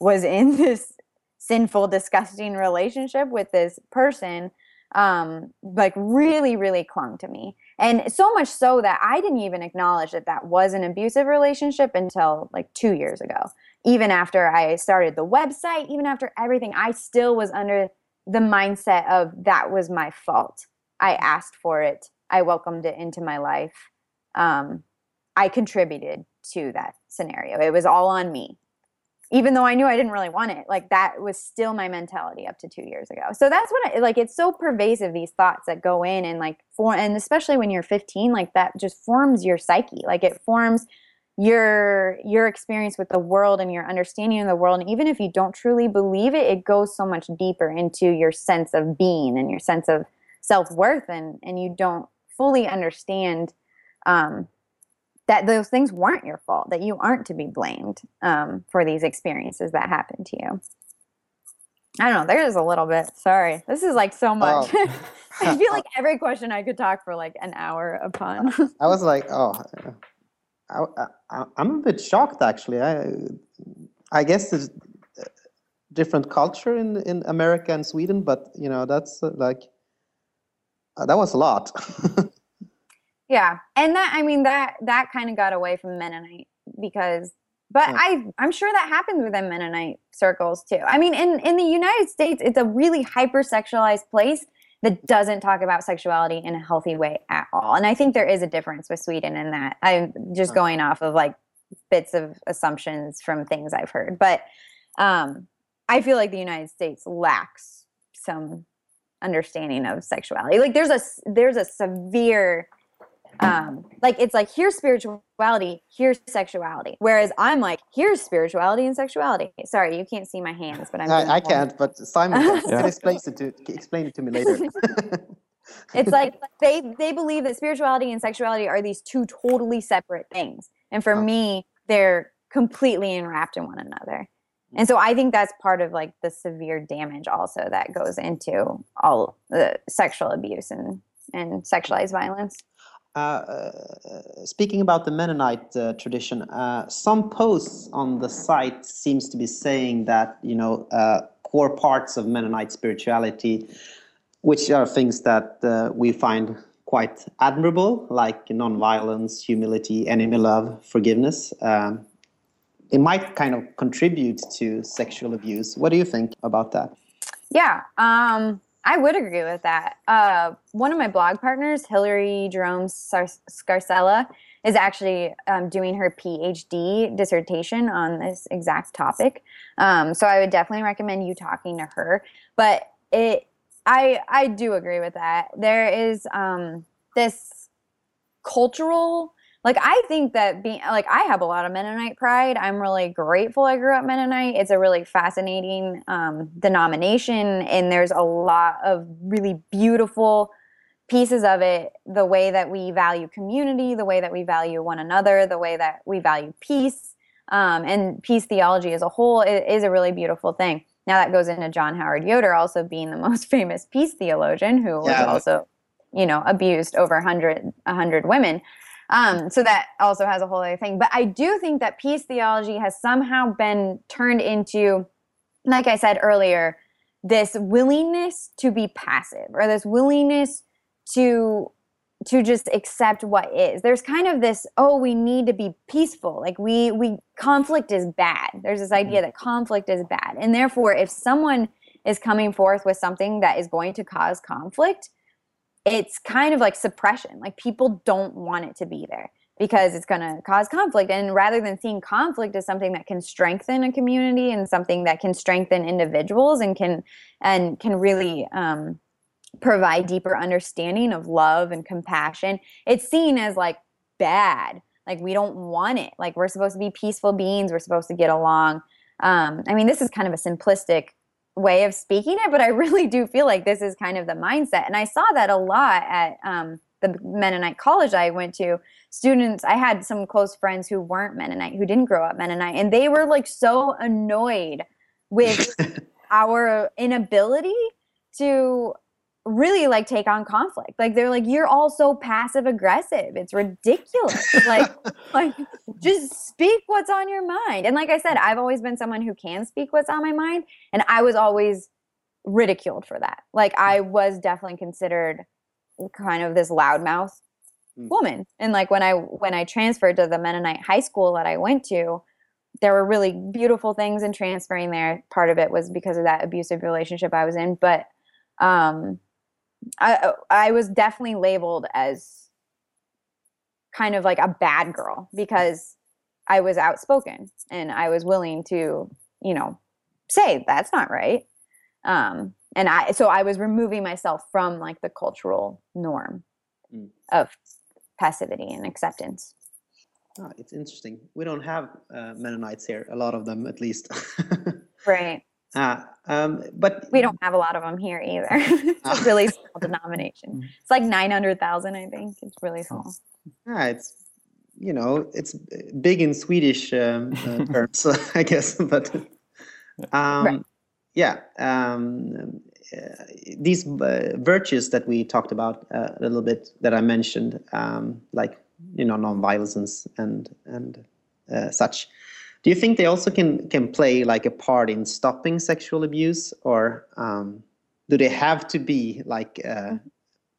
was in this sinful, disgusting relationship with this person um like really really clung to me and so much so that i didn't even acknowledge that that was an abusive relationship until like two years ago even after i started the website even after everything i still was under the mindset of that was my fault i asked for it i welcomed it into my life um, i contributed to that scenario it was all on me even though I knew I didn't really want it, like that was still my mentality up to two years ago. So that's what I like. It's so pervasive these thoughts that go in and like for and especially when you're 15, like that just forms your psyche. Like it forms your your experience with the world and your understanding of the world. And even if you don't truly believe it, it goes so much deeper into your sense of being and your sense of self worth, and and you don't fully understand um, that those things weren't your fault, that you aren't to be blamed um, for these experiences that happened to you. I don't know. There's a little bit. Sorry. This is like so much. Oh. I feel like every question I could talk for like an hour upon. I was like, oh, I, I, I'm a bit shocked actually. I, I guess there's different culture in in America and Sweden, but you know that's uh, like uh, that was a lot. Yeah. And that I mean that that kind of got away from Mennonite because but yeah. I I'm sure that happens within Mennonite circles too. I mean in in the United States it's a really hypersexualized place that doesn't talk about sexuality in a healthy way at all. And I think there is a difference with Sweden in that. I'm just going off of like bits of assumptions from things I've heard. But um I feel like the United States lacks some understanding of sexuality. Like there's a there's a severe um like it's like here's spirituality here's sexuality. Whereas i'm like here's spirituality and sexuality. Sorry you can't see my hands but i'm i, I can't but simon can. Explain it to explain it to me later. It's like they they believe that spirituality and sexuality are these two totally separate things. And for me they're completely enwrapped in one another. And so i think that's part of like the severe damage also that goes into all the sexual abuse and and sexualized violence speaking about the Mennonite uh, tradition, uh, some posts on the site seems to be saying that you know uh, core parts of Mennonite spirituality, which are things that uh, we find quite admirable, like nonviolence, humility, enemy love, forgiveness. Um, it might kind of contribute to sexual abuse. What do you think about that? Yeah. Um, I would agree with that. Uh, one of my blog partners, Hilary Jerome Scarsella, is actually um, doing her PhD dissertation on this exact topic. Um, so I would definitely recommend you talking to her. But it, I, I do agree with that. There is um, this cultural like I think that being like I have a lot of Mennonite pride. I'm really grateful I grew up Mennonite. It's a really fascinating um, denomination, and there's a lot of really beautiful pieces of it. The way that we value community, the way that we value one another, the way that we value peace, um, and peace theology as a whole is, is a really beautiful thing. Now that goes into John Howard Yoder also being the most famous peace theologian, who was also, you know, abused over 100, 100 women. Um, so that also has a whole other thing. But I do think that peace theology has somehow been turned into, like I said earlier, this willingness to be passive or this willingness to to just accept what is there's kind of this oh we need to be peaceful like we we conflict is bad there's this idea mm-hmm. that conflict is bad and therefore if someone is coming forth with something that is going to cause conflict it's kind of like suppression. Like people don't want it to be there because it's going to cause conflict. And rather than seeing conflict as something that can strengthen a community and something that can strengthen individuals and can and can really um, provide deeper understanding of love and compassion, it's seen as like bad. Like we don't want it. Like we're supposed to be peaceful beings. We're supposed to get along. Um, I mean, this is kind of a simplistic way of speaking it, but I really do feel like this is kind of the mindset. And I saw that a lot at um, the Mennonite college I went to. Students, I had some close friends who weren't Mennonite, who didn't grow up Mennonite, and they were like so annoyed with our inability to really like take on conflict. Like they're like, you're all so passive aggressive. It's ridiculous. like, like just speak what's on your mind. And like I said, I've always been someone who can speak what's on my mind. And I was always ridiculed for that. Like I was definitely considered kind of this loudmouth mm. woman. And like when I when I transferred to the Mennonite high school that I went to, there were really beautiful things in transferring there. Part of it was because of that abusive relationship I was in, but um, I I was definitely labeled as kind of like a bad girl because I was outspoken and I was willing to, you know, say that's not right. Um, and I so I was removing myself from like the cultural norm mm. of passivity and acceptance. Oh, it's interesting. We don't have uh, Mennonites here, a lot of them at least. right. Uh, um, but we don't have a lot of them here either. it's a ah. really small denomination. Mm. It's like nine hundred thousand, I think. It's really oh. small. Yeah, it's you know it's big in Swedish um, uh, terms, I guess. But um, right. yeah, um, uh, these uh, virtues that we talked about uh, a little bit that I mentioned, um, like you know non-violence and and uh, such do you think they also can can play like a part in stopping sexual abuse? Or um, do they have to be like uh,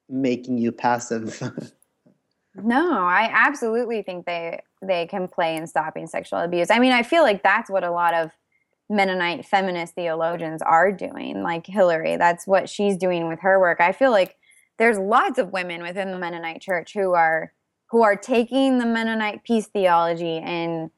making you passive? No i absolutely think they they can play in stopping sexual abuse. I mean i feel like that's what a lot of mennonite feminist theologians are doing like hilary. That's what she's doing with her work. I feel like there's lots of women within the mennonite church who are who are taking the Mennonite peace theology and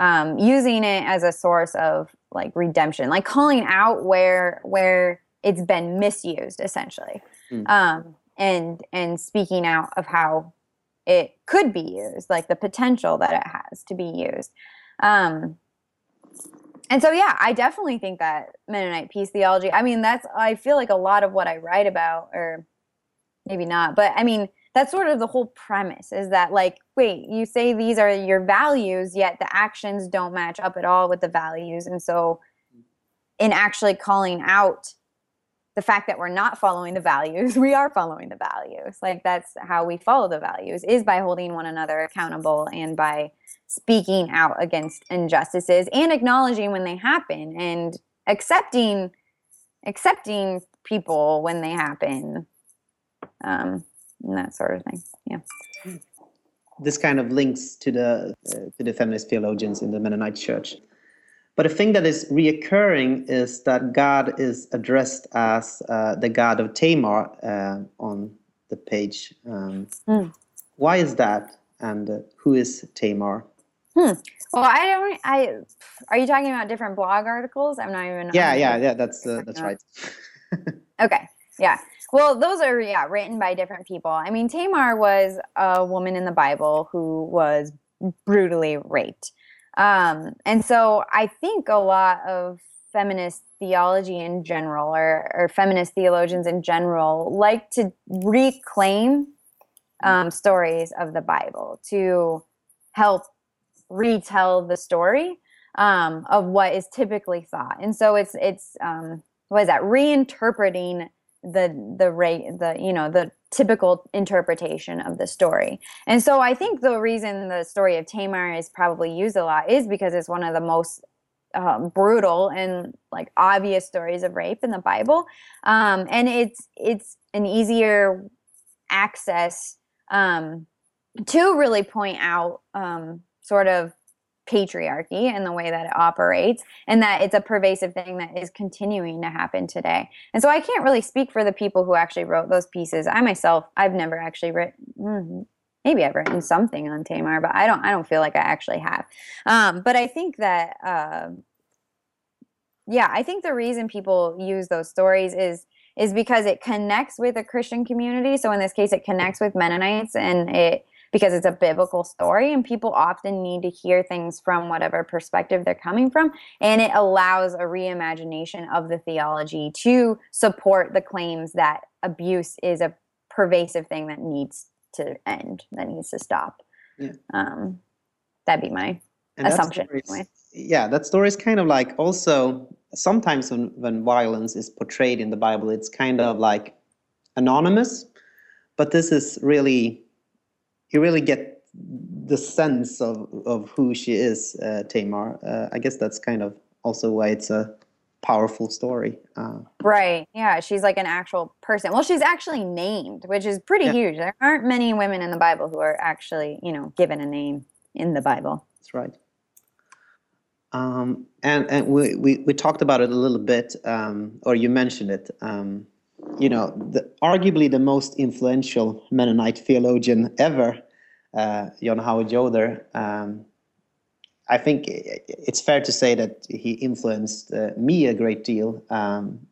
um, using it as a source of like redemption, like calling out where where it's been misused, essentially, mm. um, and and speaking out of how it could be used, like the potential that it has to be used. Um, and so, yeah, I definitely think that Mennonite peace theology. I mean, that's I feel like a lot of what I write about, or maybe not, but I mean that's sort of the whole premise is that like wait you say these are your values yet the actions don't match up at all with the values. And so in actually calling out the fact that we're not following the values we are following the values. Like that's how we follow the values is by holding one another accountable and by speaking out against injustices and acknowledging when they happen and accepting accepting people when they happen. Um, and that sort of thing. Yeah. This kind of links to the uh, to the feminist theologians in the Mennonite Church. But a thing that is reoccurring is that God is addressed as uh, the God of Tamar uh, on the page. Um, mm. Why is that? And uh, who is Tamar? Hmm. Well, I don't. I are you talking about different blog articles? I'm not even. Yeah, yeah, yeah. That's uh, that's right. okay. Yeah. Well, those are yeah written by different people. I mean, Tamar was a woman in the Bible who was brutally raped, um, and so I think a lot of feminist theology in general, or, or feminist theologians in general, like to reclaim um, stories of the Bible to help retell the story um, of what is typically thought. And so it's it's um, what is that reinterpreting the the rate the you know the typical interpretation of the story. And so i think the reason the story of tamar is probably used a lot is because it's one of the most um, brutal and like obvious stories of rape in the bible. Um, and it's it's an easier access um, to really point out um, sort of patriarchy and the way that it operates and that it's a pervasive thing that is continuing to happen today. And so i can't really speak for the people who actually wrote those pieces. I myself i've never actually written mm, maybe i've written something on tamar but i don't i don't feel like i actually have. Um, but i think that uh, yeah i think the reason people use those stories is is because it connects with a christian community. So in this case it connects with mennonites and it because it's a biblical story and people often need to hear things from whatever perspective they're coming from and it allows a reimagination of the theology to support the claims that abuse is a pervasive thing that needs to end that needs to stop yeah. um, that'd be my and assumption anyway. yeah that story is kind of like also sometimes when, when violence is portrayed in the bible it's kind of like anonymous but this is really you really get the sense of, of who she is, uh, Tamar. Uh, I guess that's kind of also why it's a powerful story. Uh, right. Yeah. She's like an actual person. Well, she's actually named, which is pretty yeah. huge. There aren't many women in the Bible who are actually, you know, given a name in the Bible. That's right. Um, and and we, we, we talked about it a little bit, um, or you mentioned it. Um, you know, the, arguably the most influential Mennonite theologian ever, uh, John Howard Yoder. Um, I think it's fair to say that he influenced uh, me a great deal. Um,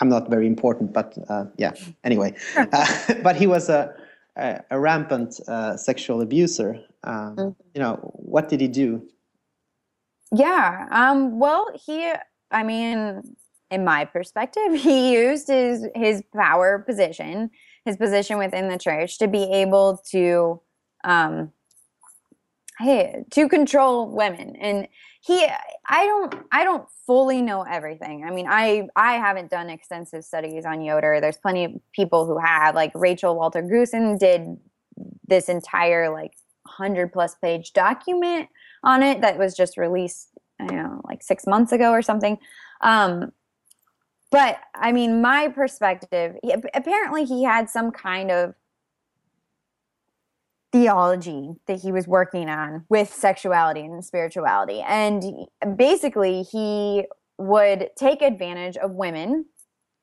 I'm not very important, but uh, yeah. Anyway, uh, but he was a a, a rampant uh, sexual abuser. Um, mm-hmm. You know, what did he do? Yeah. Um, well, he. I mean, in my perspective, he used his his power position, his position within the church, to be able to, um, hey, to control women. And he, I don't, I don't fully know everything. I mean, I I haven't done extensive studies on Yoder. There's plenty of people who have, like Rachel Waltner Goossen did this entire like hundred plus page document on it that was just released, I don't know, like six months ago or something. Um, but I mean, my perspective, he, apparently he had some kind of theology that he was working on with sexuality and spirituality. And basically, he would take advantage of women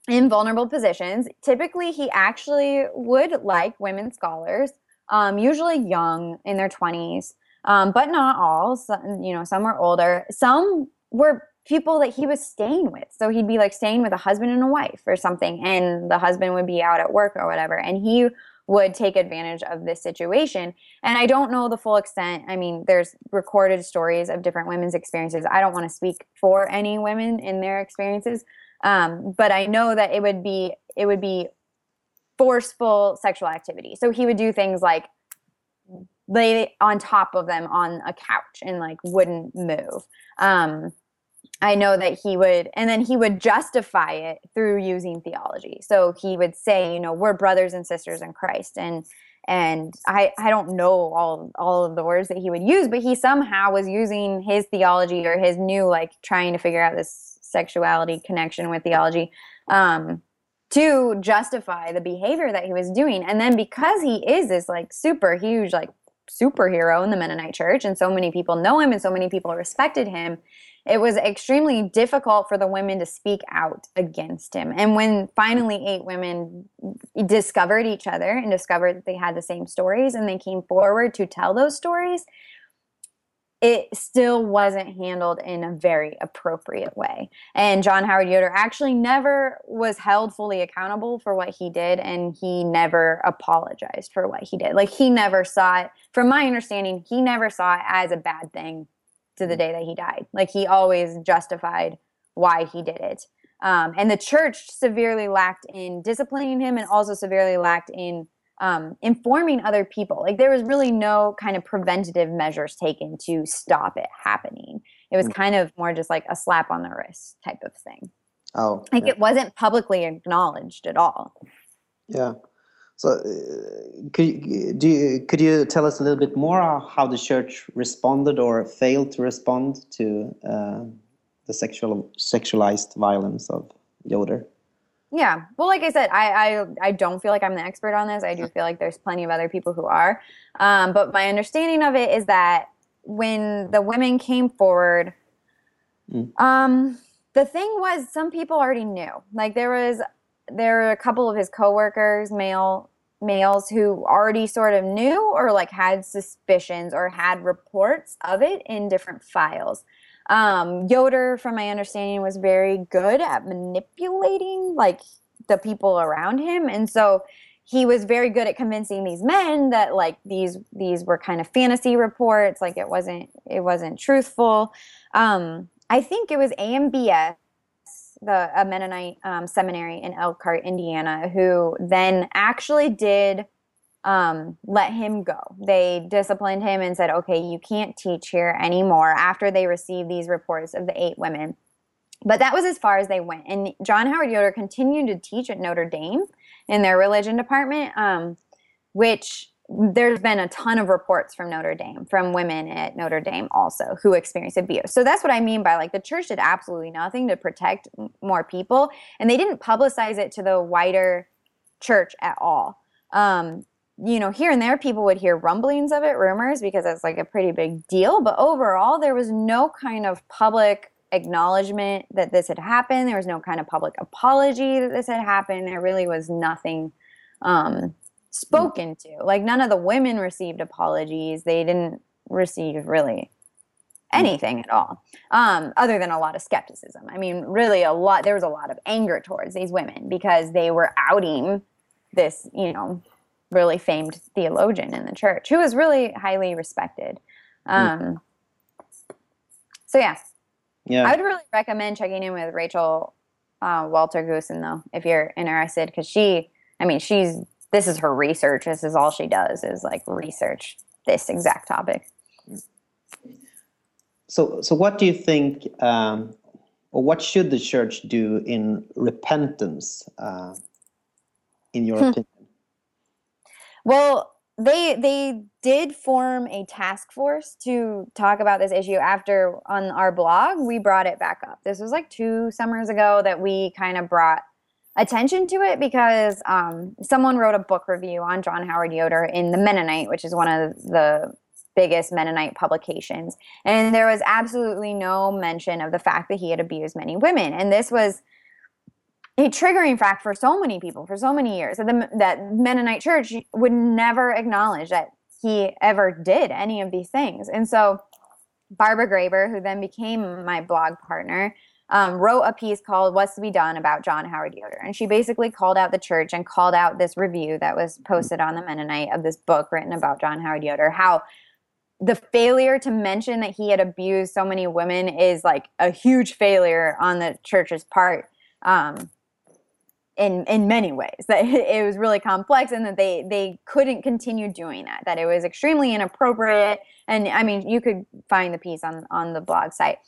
in vulnerable positions. Typically, he actually would like women scholars, um, usually young in their 20s, um, but not all. Some, you know, some were older. Some were people that he was staying with. So he'd be like staying with a husband and a wife or something, and the husband would be out at work or whatever. And he would take advantage of this situation. And I don't know the full extent. I mean, there's recorded stories of different women's experiences. I don't want to speak for any women in their experiences. Um, but I know that it would be it would be forceful sexual activity. So he would do things like lay on top of them on a couch and like wouldn't move. Um, I know that he would, and then he would justify it through using theology. So he would say, you know, we're brothers and sisters in Christ, and and I I don't know all all of the words that he would use, but he somehow was using his theology or his new like trying to figure out this sexuality connection with theology um, to justify the behavior that he was doing. And then because he is this like super huge like superhero in the Mennonite church, and so many people know him and so many people respected him it was extremely difficult for the women to speak out against him. And when finally eight women discovered each other and discovered that they had the same stories and they came forward to tell those stories, it still wasn't handled in a very appropriate way. And John Howard Yoder actually never was held fully accountable for what he did, and he never apologized for what he did. Like, he never saw it, from my understanding, he never saw it as a bad thing to the day that he died. Like he always justified why he did it. Um, and the church severely lacked in disciplining him and also severely lacked in um, informing other people. Like there was really no kind of preventative measures taken to stop it happening. It was mm. kind of more just like a slap on the wrist type of thing. Oh, like yeah. it wasn't publicly acknowledged at all. Yeah. So, uh, could you, do you, could you tell us a little bit more how the church responded or failed to respond to uh, the sexual sexualized violence of Yoder? Yeah, well, like I said, I, I I don't feel like I'm the expert on this. I do feel like there's plenty of other people who are, um, but my understanding of it is that when the women came forward, mm. um, the thing was some people already knew. Like there was there were a couple of his coworkers, male males who already sort of knew or like had suspicions or had reports of it in different files. Um, Yoder, from my understanding, was very good at manipulating like the people around him, and so he was very good at convincing these men that like these these were kind of fantasy reports, like it wasn't it wasn't truthful. Um, I think it was AMBS the a Mennonite um, seminary in Elkhart, Indiana, who then actually did um, let him go. They disciplined him and said, "Okay, you can't teach here anymore." After they received these reports of the eight women, but that was as far as they went. And John Howard Yoder continued to teach at Notre Dame in their religion department, um, which there's been a ton of reports from Notre Dame, from women at Notre Dame also who experienced abuse. So that's what I mean by like the church did absolutely nothing to protect more people, and they didn't publicize it to the wider church at all. Um, you know, here and there, people would hear rumblings of it, rumors, because it's like a pretty big deal. But overall, there was no kind of public acknowledgement that this had happened. There was no kind of public apology that this had happened. There really was nothing um, spoken to. Like none of the women received apologies. They didn't receive really anything at all, um, other than a lot of skepticism. I mean, really, a lot. There was a lot of anger towards these women because they were outing this, you know, really famed theologian in the church who was really highly respected. Um, so yeah, Yeah. I would really recommend checking in with Rachel uh, Waltner Goossen though, if you're interested, because she, I mean, she's this is her research. This is all she does is like research this exact topic. So, so what do you think, um, or what should the church do in repentance, uh, in your Hmm. opinion? Well, they they did form a task force to talk about this issue after on our blog we brought it back up. This was like two summers ago that we kind of brought attention to it because um, someone wrote a book review on John Howard Yoder in the Mennonite, which is one of the biggest Mennonite publications, and there was absolutely no mention of the fact that he had abused many women, and this was a triggering fact for so many people for so many years that the that Mennonite church would never acknowledge that he ever did any of these things. And so Barbara Graber, who then became my blog partner, um, wrote a piece called What's to Be Done about John Howard Yoder. And she basically called out the church and called out this review that was posted on the Mennonite of this book written about John Howard Yoder, how the failure to mention that he had abused so many women is like a huge failure on the church's part. Um, in in many ways. That it was really complex and that they they couldn't continue doing that that it was extremely inappropriate. And i mean you could find the piece on on the blog site.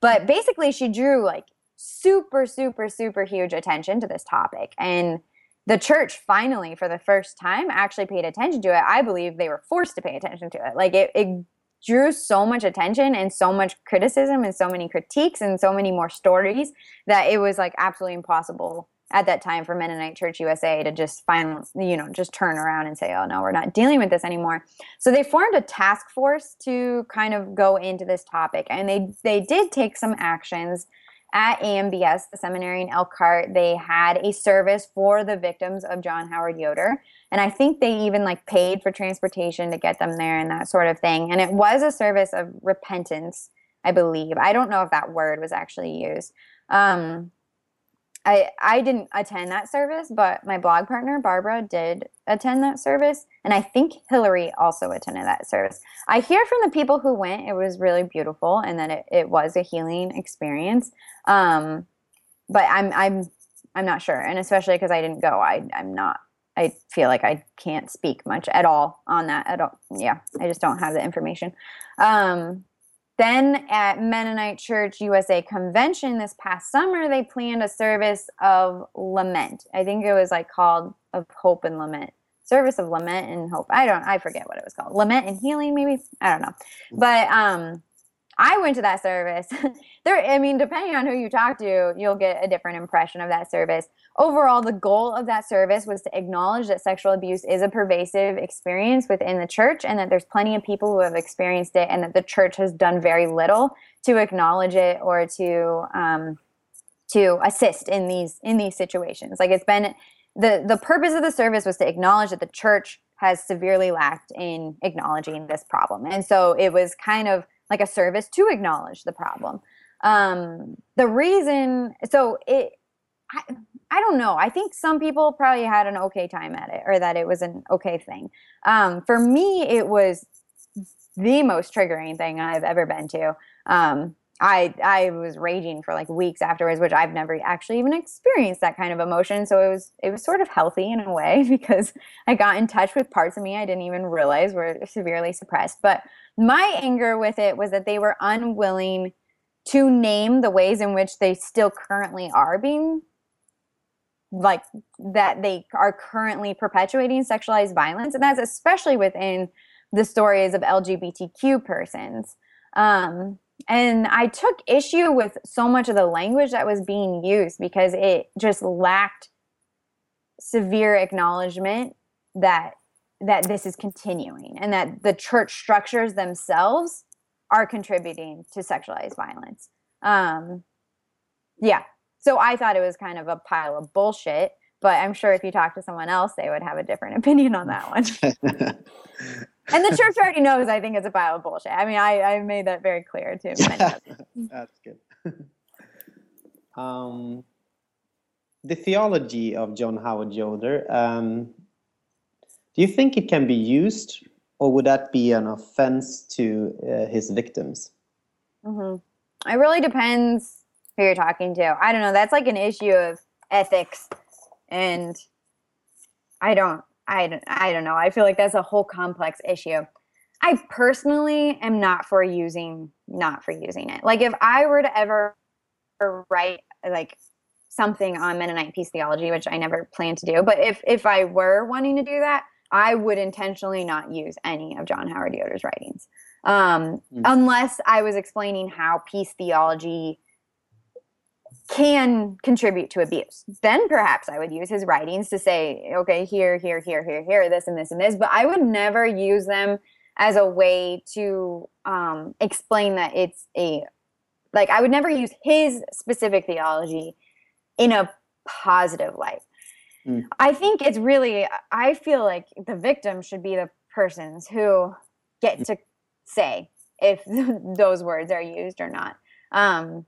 But basically she drew like super super super huge attention to this topic. And the church finally for the first time actually paid attention to it. I believe they were forced to pay attention to it. Like it, it drew so much attention and so much criticism and so many critiques and so many more stories that it was like absolutely impossible at that time for Mennonite Church USA to just finally, you know, just turn around and say, oh no, we're not dealing with this anymore. So they formed a task force to kind of go into this topic, and they they did take some actions at AMBS, the seminary in Elkhart. They had a service for the victims of John Howard Yoder, and I think they even like paid for transportation to get them there and that sort of thing. And it was a service of repentance, I believe. I don't know if that word was actually used. Um, I I didn't attend that service, but my blog partner Barbara did attend that service, and I think Hilary also attended that service. I hear from the people who went it was really beautiful and that it, it was a healing experience. Um, but I'm I'm I'm not sure, and especially because I didn't go, I I'm not. I feel like I can't speak much at all on that at all. Yeah, I just don't have the information. Um, then at Mennonite Church USA convention this past summer, they planned a service of lament. I think it was like called of hope and lament. Service of lament and hope. I don't I forget what it was called. Lament and healing, maybe. I don't know. But um I went to that service. there I mean, depending on who you talk to, you'll get a different impression of that service. Overall, the goal of that service was to acknowledge that sexual abuse is a pervasive experience within the church and that there's plenty of people who have experienced it and that the church has done very little to acknowledge it or to um, to assist in these in these situations. Like it's been the the purpose of the service was to acknowledge that the church has severely lacked in acknowledging this problem. And so it was kind of like a service to acknowledge the problem. Um, the reason so it I, I don't know. I think some people probably had an okay time at it or that it was an okay thing. Um, for me, it was the most triggering thing I've ever been to. Um, I I was raging for like weeks afterwards, which I've never actually even experienced that kind of emotion. So it was it was sort of healthy in a way because I got in touch with parts of me I didn't even realize were severely suppressed. But my anger with it was that they were unwilling to name the ways in which they still currently are being like that they are currently perpetuating sexualized violence and that's especially within the stories of lgbtq persons um, and i took issue with so much of the language that was being used because it just lacked severe acknowledgement that that this is continuing and that the church structures themselves are contributing to sexualized violence um, yeah so I thought it was kind of a pile of bullshit. But I'm sure if you talk to someone else, they would have a different opinion on that one. and the church already knows I think it's a pile of bullshit. I mean, I, I made that very clear too. That's good. Um, the theology of John Howard Yoder, um, do you think it can be used or would that be an offense to uh, his victims? Mm-hmm. It really depends who you're talking to. I don't know. That's like an issue of ethics, and I don't. I don't, I don't know. I feel like that's a whole complex issue. I personally am not for using not for using it. Like if I were to ever write like something on Mennonite peace theology, which I never plan to do, but if if I were wanting to do that, I would intentionally not use any of John Howard Yoder's writings, um, mm. unless I was explaining how peace theology can contribute to abuse. Then perhaps I would use his writings to say, okay, here, here, here, here, here, this and this and this, but I would never use them as a way to um, explain that it's a, like, I would never use his specific theology in a positive light. Mm. I think it's really, I feel like the victim should be the persons who get to say if those words are used or not. Um,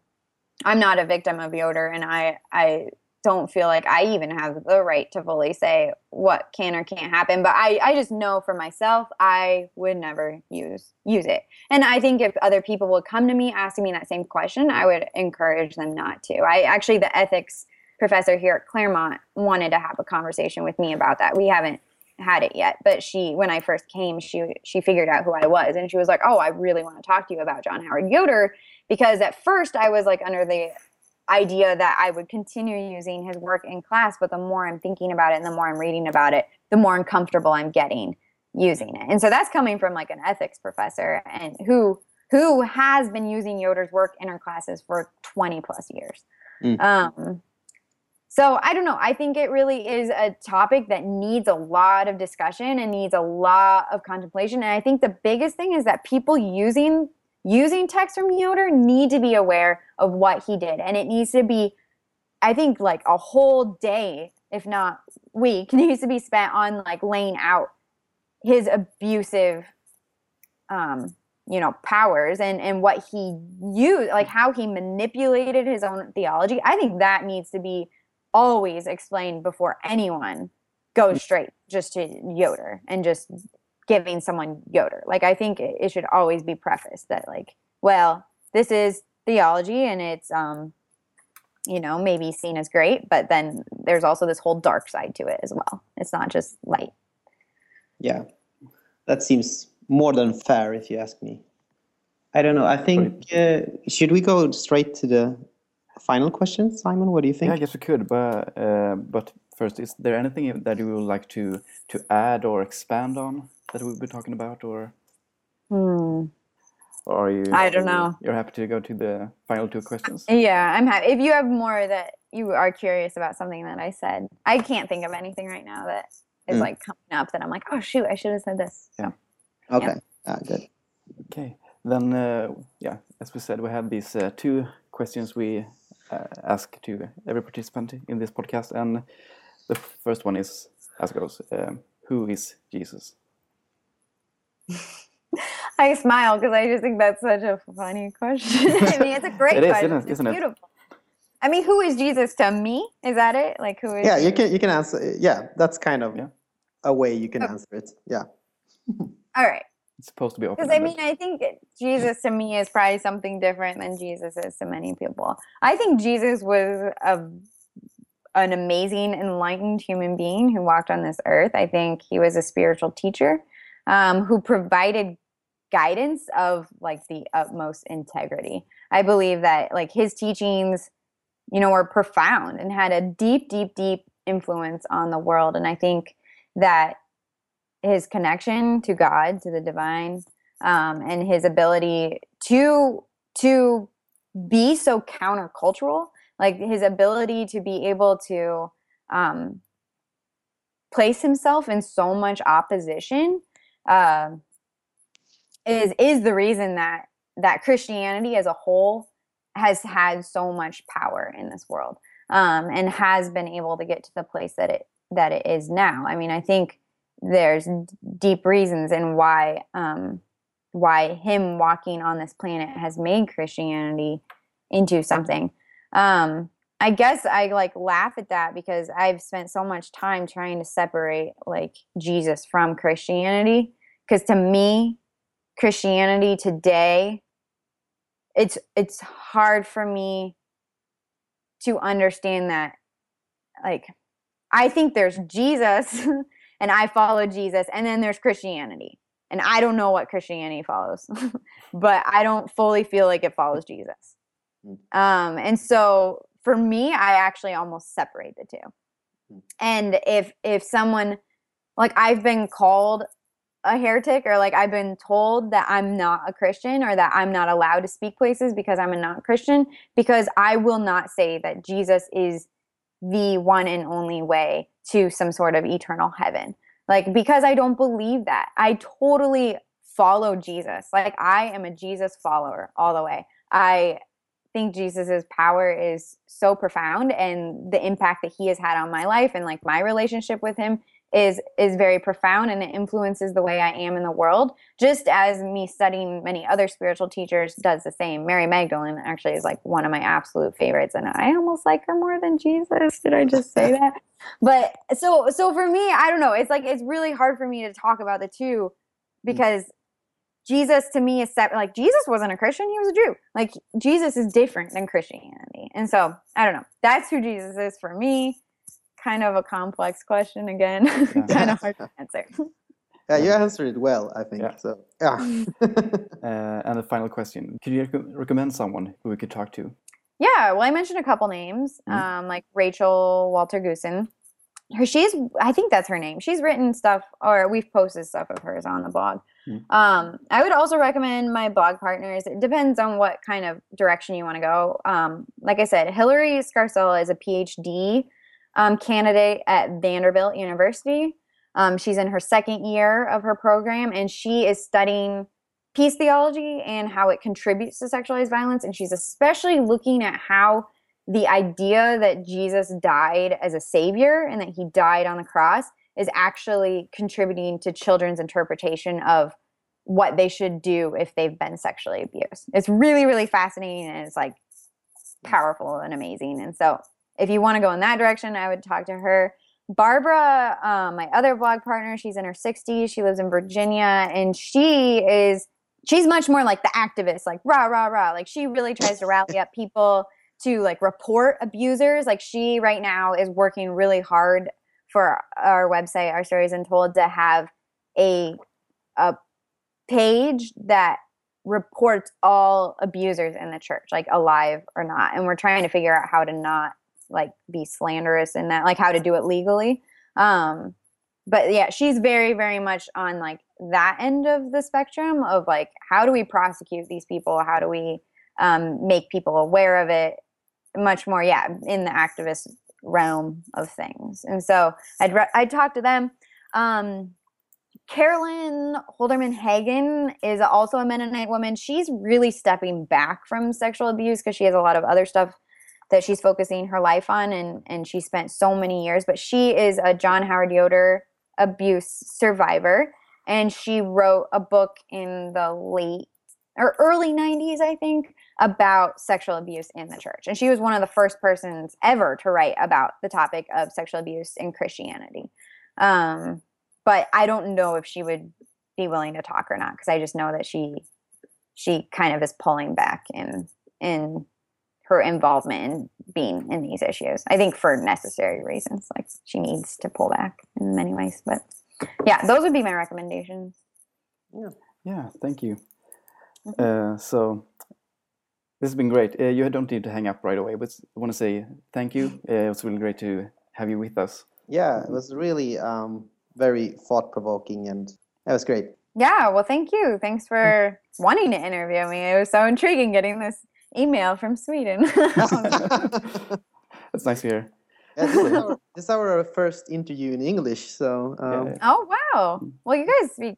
I'm not a victim of Yoder, and I I don't feel like I even have the right to fully say what can or can't happen. But I, I just know for myself, I would never use use it. And I think if other people would come to me asking me that same question, I would encourage them not to. I actually the ethics professor here at Claremont wanted to have a conversation with me about that. We haven't had it yet, but she when I first came, she she figured out who I was and she was like, "Oh, I really want to talk to you about John Howard Yoder." Because at first I was like under the idea that I would continue using his work in class, but the more I'm thinking about it and the more I'm reading about it, the more uncomfortable I'm getting using it. And so that's coming from like an ethics professor and who who has been using Yoder's work in her classes for 20 plus years. Mm. Um, so I don't know. I think it really is a topic that needs a lot of discussion and needs a lot of contemplation. And I think the biggest thing is that people using using text from Yoder need to be aware of what he did. And it needs to be, I think, like a whole day, if not week, needs to be spent on like laying out his abusive um you know powers and and what he used like how he manipulated his own theology i think that needs to be always explained before anyone goes straight just to yoder and just giving someone Yoder. Like I think it, it should always be prefaced that like, well, this is theology and it's um you know maybe seen as great but then there's also this whole dark side to it as well. It's not just light. Yeah. That seems more than fair if you ask me. I don't know. I think uh, should we go straight to the final question simon? What do you think? Yeah i guess we could but uh, but first is there anything that you would like to to add or expand on that we've been talking about, or hmm. or are you? I don't know. You're happy to go to the final two questions. Yeah, I'm happy. If you have more that you are curious about something that I said, I can't think of anything right now that is mm. like coming up that I'm like, oh shoot, I should have said this. Yeah. Okay. Yeah. Ah, good. Okay. Then, uh, yeah, as we said, we have these uh, two questions we uh, ask to every participant in this podcast, and the first one is as goes: um, Who is Jesus? I smile because I just think that's such a funny question. I mean, it's a great it is, question. Isn't, isn't it's beautiful. It? I mean, who is Jesus to me? Is that it? Like who is? Yeah, you can you can answer. Yeah, that's kind of yeah. a way you can okay. answer it. Yeah. All right. It's supposed to be Because I mean, I think Jesus to me is probably something different than Jesus is to many people. I think Jesus was a an amazing, enlightened human being who walked on this earth. I think he was a spiritual teacher um, who provided guidance of like the utmost integrity. I believe that like his teachings, you know, were profound and had a deep, deep, deep influence on the world. And I think that his connection to God, to the divine, um, and his ability to to be so countercultural, like his ability to be able to um, place himself in so much opposition uh, is is the reason that that Christianity as a whole has had so much power in this world um, and has been able to get to the place that it that it is now. I mean, I think there's deep reasons in why um, why him walking on this planet has made Christianity into something. Um, I guess I like laugh at that because I've spent so much time trying to separate like Jesus from Christianity. Because to me, Christianity today, it's it's hard for me to understand that. Like, I think there's Jesus, and I follow Jesus, and then there's Christianity, and I don't know what Christianity follows, but I don't fully feel like it follows Jesus. Um, and so for me, I actually almost separate the two. Hmm. And if if someone like I've been called a heretic or like I've been told that I'm not a Christian or that I'm not allowed to speak places because I'm a non-Christian because I will not say that Jesus is the one and only way to some sort of eternal heaven. Like because I don't believe that. I totally follow Jesus. Like I am a Jesus follower all the way. I think Jesus's power is so profound and the impact that he has had on my life and like my relationship with him is is very profound and it influences the way I am in the world just as me studying many other spiritual teachers does the same. Mary Magdalene actually is like one of my absolute favorites and I almost like her more than Jesus. Did I just say that? But so so for me I don't know. It's like it's really hard for me to talk about the two mm. because Jesus to me is set, like Jesus wasn't a Christian, he was a Jew. Like Jesus is different than Christianity. And so, I don't know. That's who Jesus is for me. Kind of a complex question again. Yeah. kind of hard to answer. Yeah, you answered it well, I think. Yeah. So, yeah. uh, and the final question: Could you rec- recommend someone who we could talk to? Yeah, well, I mentioned a couple names, mm-hmm. um, like Rachel Waltner Goossen her she's i think that's her name she's written stuff or we've posted stuff of hers on the blog mm. Um, i would also recommend my blog partners. It depends on what kind of direction you want to go. Um, like i said hilary scarsella is a phd um, candidate at vanderbilt university. Um, she's in her second year of her program and she is studying peace theology and how it contributes to sexualized violence and she's especially looking at how the idea that Jesus died as a savior and that he died on the cross is actually contributing to children's interpretation of what they should do if they've been sexually abused. It's really, really fascinating and it's like powerful and amazing. And so, if you want to go in that direction, I would talk to her. Barbara, um, my other blog partner, she's in her 60s. She lives in Virginia and she is, she's much more like the activist, like rah, rah, rah. Like she really tries to rally up people to like report abusers. Like she right now is working really hard for our website, our stories untold, to have a a page that reports all abusers in the church, like alive or not. And we're trying to figure out how to not like be slanderous in that, like how to do it legally. Um, but yeah, she's very, very much on like that end of the spectrum of like how do we prosecute these people? How do we um, make people aware of it? much more, yeah, in the activist realm of things. And so I'd re- I'd talk to them. Um, Carolyn Holderread Heggen is also a Mennonite woman. She's really stepping back from sexual abuse because she has a lot of other stuff that she's focusing her life on, and and she spent so many years. But she is a John Howard Yoder abuse survivor, and she wrote a book in the late or early 90s, I think, about sexual abuse in the church. And she was one of the first persons ever to write about the topic of sexual abuse in Christianity. Um, but I don't know if she would be willing to talk or not because I just know that she she kind of is pulling back in in her involvement in being in these issues. I think for necessary reasons, like she needs to pull back in many ways. But yeah, those would be my recommendations. Yeah, yeah. Thank you. Mm-hmm. Uh, so this has been great. Uh, you don't need to hang up right away, but I want to say thank you. Uh, it was really great to have you with us. Yeah, it was really um, very thought provoking and that was great. Yeah, well, thank you. Thanks for wanting to interview me. It was so intriguing getting this email from Sweden. That's nice to hear. Yeah, this, is our, this is our first interview in English, so um, Yeah. oh, wow. Well, you guys speak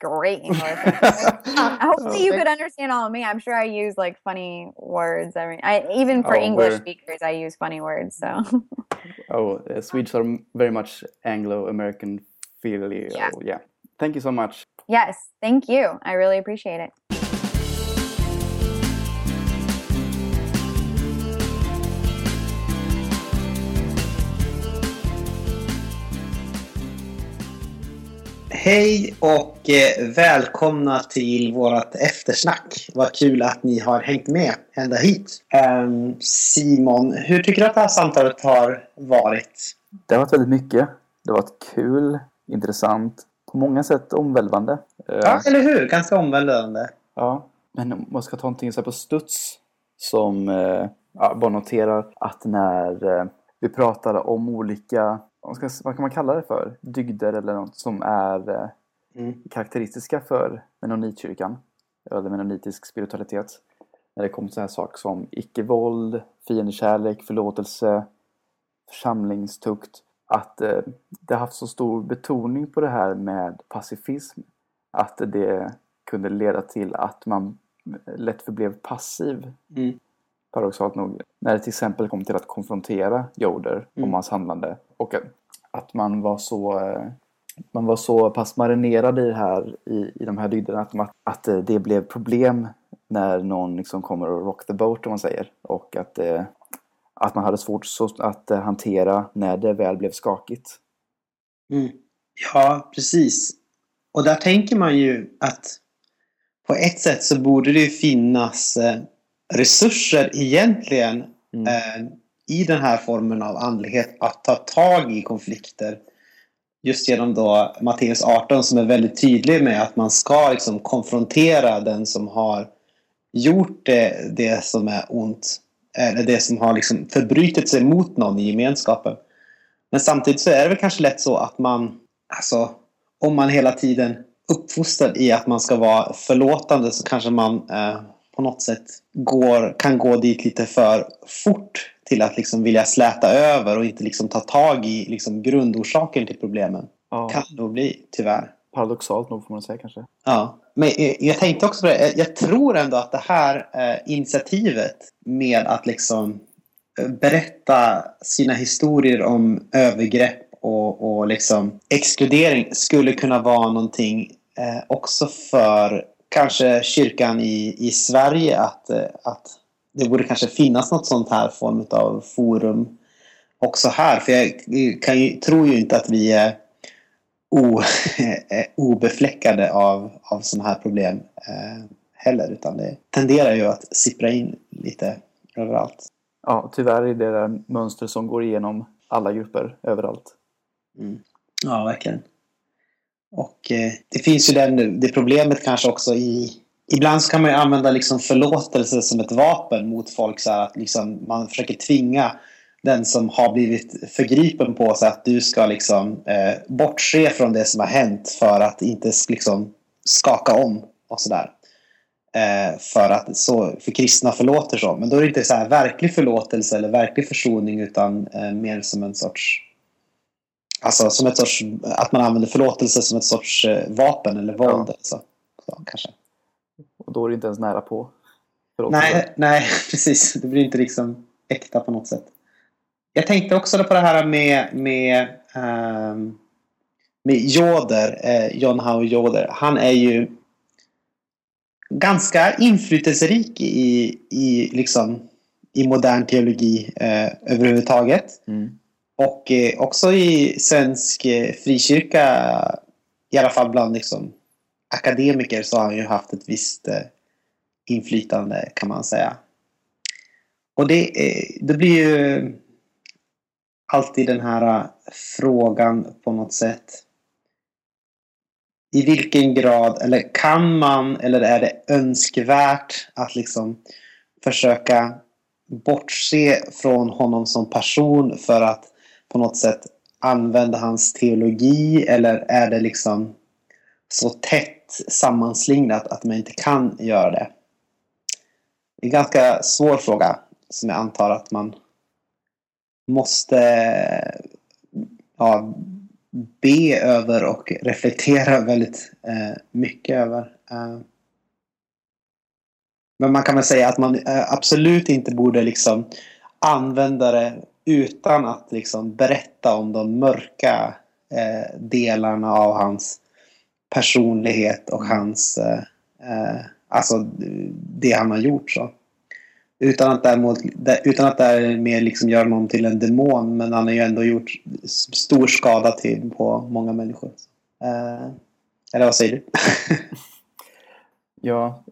great English. Hopefully, you could understand all of me. I'm sure I use like funny words. I mean, I, even for Oh, English speakers, I use funny words. So, Oh, uh, Swedes are very much Anglo-American feel. Yeah. Oh, yeah. Thank you so much. yes, thank you. I really appreciate it. Hej och eh, välkomna till vårt eftersnack. Vad kul att ni har hängt med ända hit. Ehm, Simon, hur tycker du att det här samtalet har varit? Det har varit väldigt mycket. Det har varit kul, intressant, på många sätt omvälvande. Eh, Ja, eller hur? Ganska omvälvande. Ja, men om man ska ta någonting så här på studs som eh, ja, bara noterar att när vi pratar om olika, vad, ska, vad kan man kalla det för, dygder eller något som är eh, Mm. karaktäristiska för Mennonitkyrkan eller mennonitisk spiritualitet. När det kommer till så här saker som icke-våld, fiendekärlek, förlåtelse, församlingstukt. Att eh, det har haft så stor betoning på det här med pacifism. Att det kunde leda till att man lätt förblev passiv. Mm. Paradoxalt nog. När det till exempel kom till att konfrontera Yoder Mm. om hans handlande. Och att, att man var så eh, man var så pass marinerad i, det här, i, i de här dygderna att, man, att eh, det blev problem när någon liksom kommer och rock the boat om man säger. Och att, eh, att man hade svårt så, att hantera när det väl blev skakigt. Mm. Ja, precis. Och där tänker man ju att på ett sätt så borde det ju finnas resurser egentligen Mm. eh, i den här formen av andlighet att ta tag i konflikter. Just genom då Matteus 18 som är väldigt tydlig med att man ska liksom konfrontera den som har gjort det, det som är ont. Eller det som har liksom förbrytit sig mot någon i gemenskapen. Men samtidigt så är det väl kanske lätt så att man, alltså om man hela tiden uppfostrad i att man ska vara förlåtande så kanske man eh, på något sätt går, kan gå dit lite för fort till att liksom vilja släta över och inte liksom ta tag i liksom grundorsaken till problemen. Ja, Kan det bli, tyvärr. paradoxalt nog får man säga kanske. Ja, men jag tänkte också på det. Jag- Jag tror ändå att det här eh, initiativet med att liksom eh, berätta sina historier om övergrepp och, och liksom exkludering skulle kunna vara någonting eh, också för kanske kyrkan i, i Sverige att, eh, att det borde kanske finnas något sånt här form av forum också här. För jag kan tror ju inte att vi är o, eh, obefläckade av, av sådana här problem eh, heller. Utan det tenderar ju att sippra in lite överallt. Ja, tyvärr är det där mönster som går igenom alla grupper överallt. Mm. Ja, verkligen. Och eh, det finns ju den, det problemet kanske också i... Ibland så kan man ju använda liksom förlåtelse som ett vapen mot folk. Så att liksom man försöker tvinga den som har blivit förgripen på sig att du ska liksom eh, bortse från det som har hänt för att inte liksom skaka om och sådär. Eh, för att så, för kristna förlåter så. Men då är det inte så här verklig förlåtelse eller verklig försoning utan eh, mer som en sorts Alltså som ett sorts, att man använder förlåtelse som ett sorts eh, vapen eller våld. Ja. Så, så, kanske. Och då är det inte ens nära på. Nej, nej, precis. Det blir inte liksom äkta på något sätt. Jag tänkte också på det här med, med, ehm, med Joder, eh, John Howard Joder. Han är ju ganska inflytelserik i, i, liksom, i modern teologi eh, överhuvudtaget. Mm. Och eh, också i svensk eh, frikyrka, i alla fall bland liksom, akademiker, så har han ju haft ett visst eh, inflytande kan man säga. Och det, eh, det blir ju alltid den här eh, frågan på något sätt. I vilken grad, eller kan man, eller är det önskvärt att liksom försöka bortse från honom som person för att på något sätt använda hans teologi eller är det liksom så tätt sammanslingat att man inte kan göra det? Det är en ganska svår fråga som jag antar att man måste ja, be över och reflektera väldigt eh, mycket över. Eh, men man kan väl säga att man eh, absolut inte borde liksom använda det utan att liksom berätta om de mörka eh, delarna av hans personlighet och hans eh, eh alltså det han har gjort. så. Utan att, däremot, utan att därmed liksom göra någon till en demon. Men han har ju ändå gjort stor skada till på många människor. Eh, eller vad säger du? ja,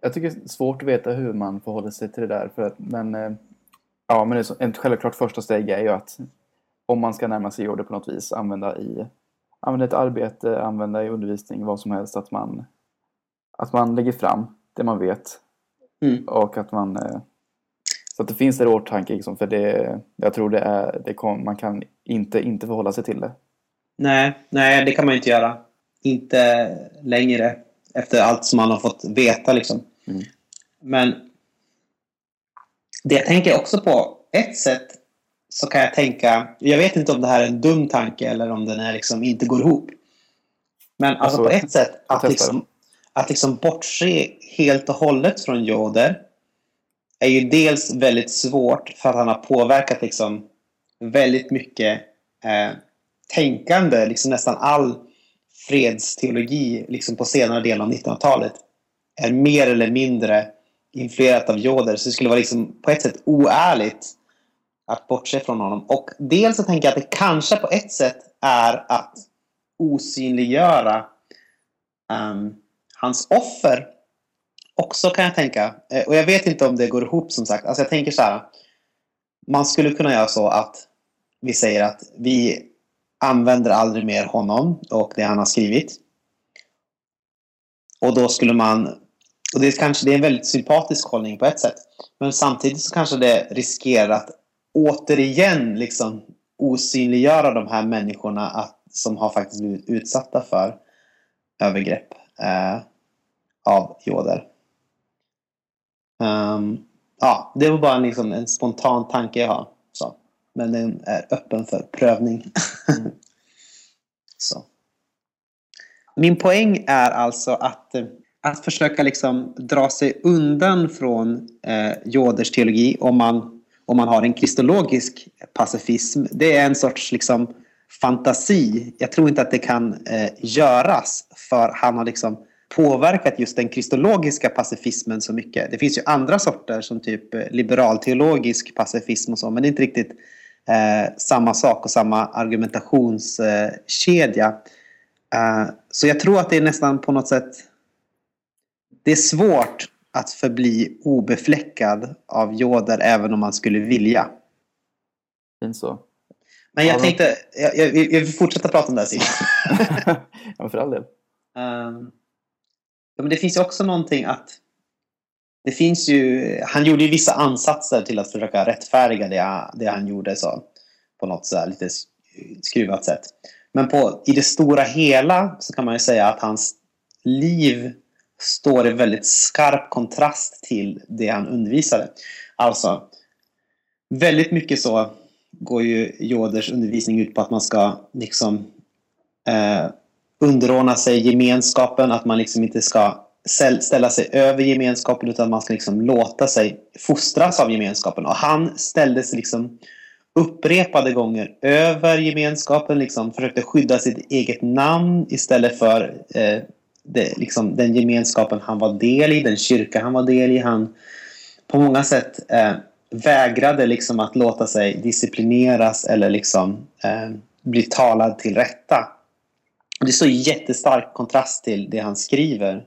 jag tycker det är svårt att veta hur man förhåller sig till det där. För att, men eh, ja, men ett självklart första steg är ju att om man ska närma sig det på något vis, använda i använda ett arbete, använda i undervisning, vad som helst, att man, att man lägger fram det man vet. Mm. Och att man eh, så att det finns en åtanke liksom, för det, jag tror det är, det kom, man kan inte inte förhålla sig till det. Nej, nej, det kan man inte göra. Inte längre efter allt som man har fått veta liksom. Mm. Men det jag tänker också på, ett sätt så kan jag tänka, jag vet inte om det här är en dum tanke eller om den är liksom inte går ihop. Men alltså, alltså på ett sätt att liksom, att liksom bortse helt och hållet från joder är ju dels väldigt svårt för att han har påverkat liksom väldigt mycket eh, tänkande, liksom nästan all fredsteologi liksom på senare delen av 1900-talet är mer eller mindre influerat av Joder. Så det skulle vara liksom på ett sätt oärligt att bortse från honom. Och dels så tänker jag att det kanske på ett sätt är att osynliggöra um, hans offer också kan jag tänka. Eh, och jag vet inte om det går ihop som sagt. Alltså jag tänker så här. Man skulle kunna göra så att vi säger att vi använder aldrig mer honom och det han har skrivit. Och då skulle man, och det är kanske det är en väldigt sympatisk hållning på ett sätt. Men samtidigt så kanske det riskerar att återigen liksom osynliggöra de här människorna att, som har faktiskt blivit utsatta för övergrepp eh, av joder. Um, ja, det var bara liksom en spontan tanke jag har. Så. Men den är öppen för prövning. så. Min poäng är alltså att, att försöka liksom dra sig undan från eh, Joders teologi om man, om man har en kristologisk pacifism. Det är en sorts liksom, fantasi. Jag tror inte att det kan eh, göras för han har liksom påverkat just den kristologiska pacifismen så mycket. Det finns ju andra sorter som typ eh, liberalteologisk pacifism och så, men det är inte riktigt eh, samma sak och samma argumentationskedja. Eh, så jag tror att det är nästan på något sätt... Det är svårt att förbli obefläckad av joder även om man skulle vilja. Fint så. Men jag tänkte, jag, jag, jag vill fortsätta prata om det här Simon. ja, för all del. Um, Ja, men det finns ju också någonting att det finns ju, han gjorde ju vissa ansatser till att försöka rättfärdiga det, det han gjorde så, på något så lite skruvat sätt. Men på, i det stora hela så kan man ju säga att hans liv står i väldigt skarp kontrast till det han undervisade. Alltså, väldigt mycket så går ju Joders undervisning ut på att man ska liksom eh, underordna sig gemenskapen, att man liksom inte ska ställa sig över gemenskapen utan man ska liksom låta sig fostras av gemenskapen. Och han ställde sig liksom upprepade gånger över gemenskapen, liksom försökte skydda sitt eget namn istället för eh, det, liksom, den gemenskapen han var del i, den kyrka han var del i. Han på många sätt eh, vägrade liksom att låta sig disciplineras eller liksom, eh, bli talad till rätta. Det står i jättestark kontrast till det han skriver.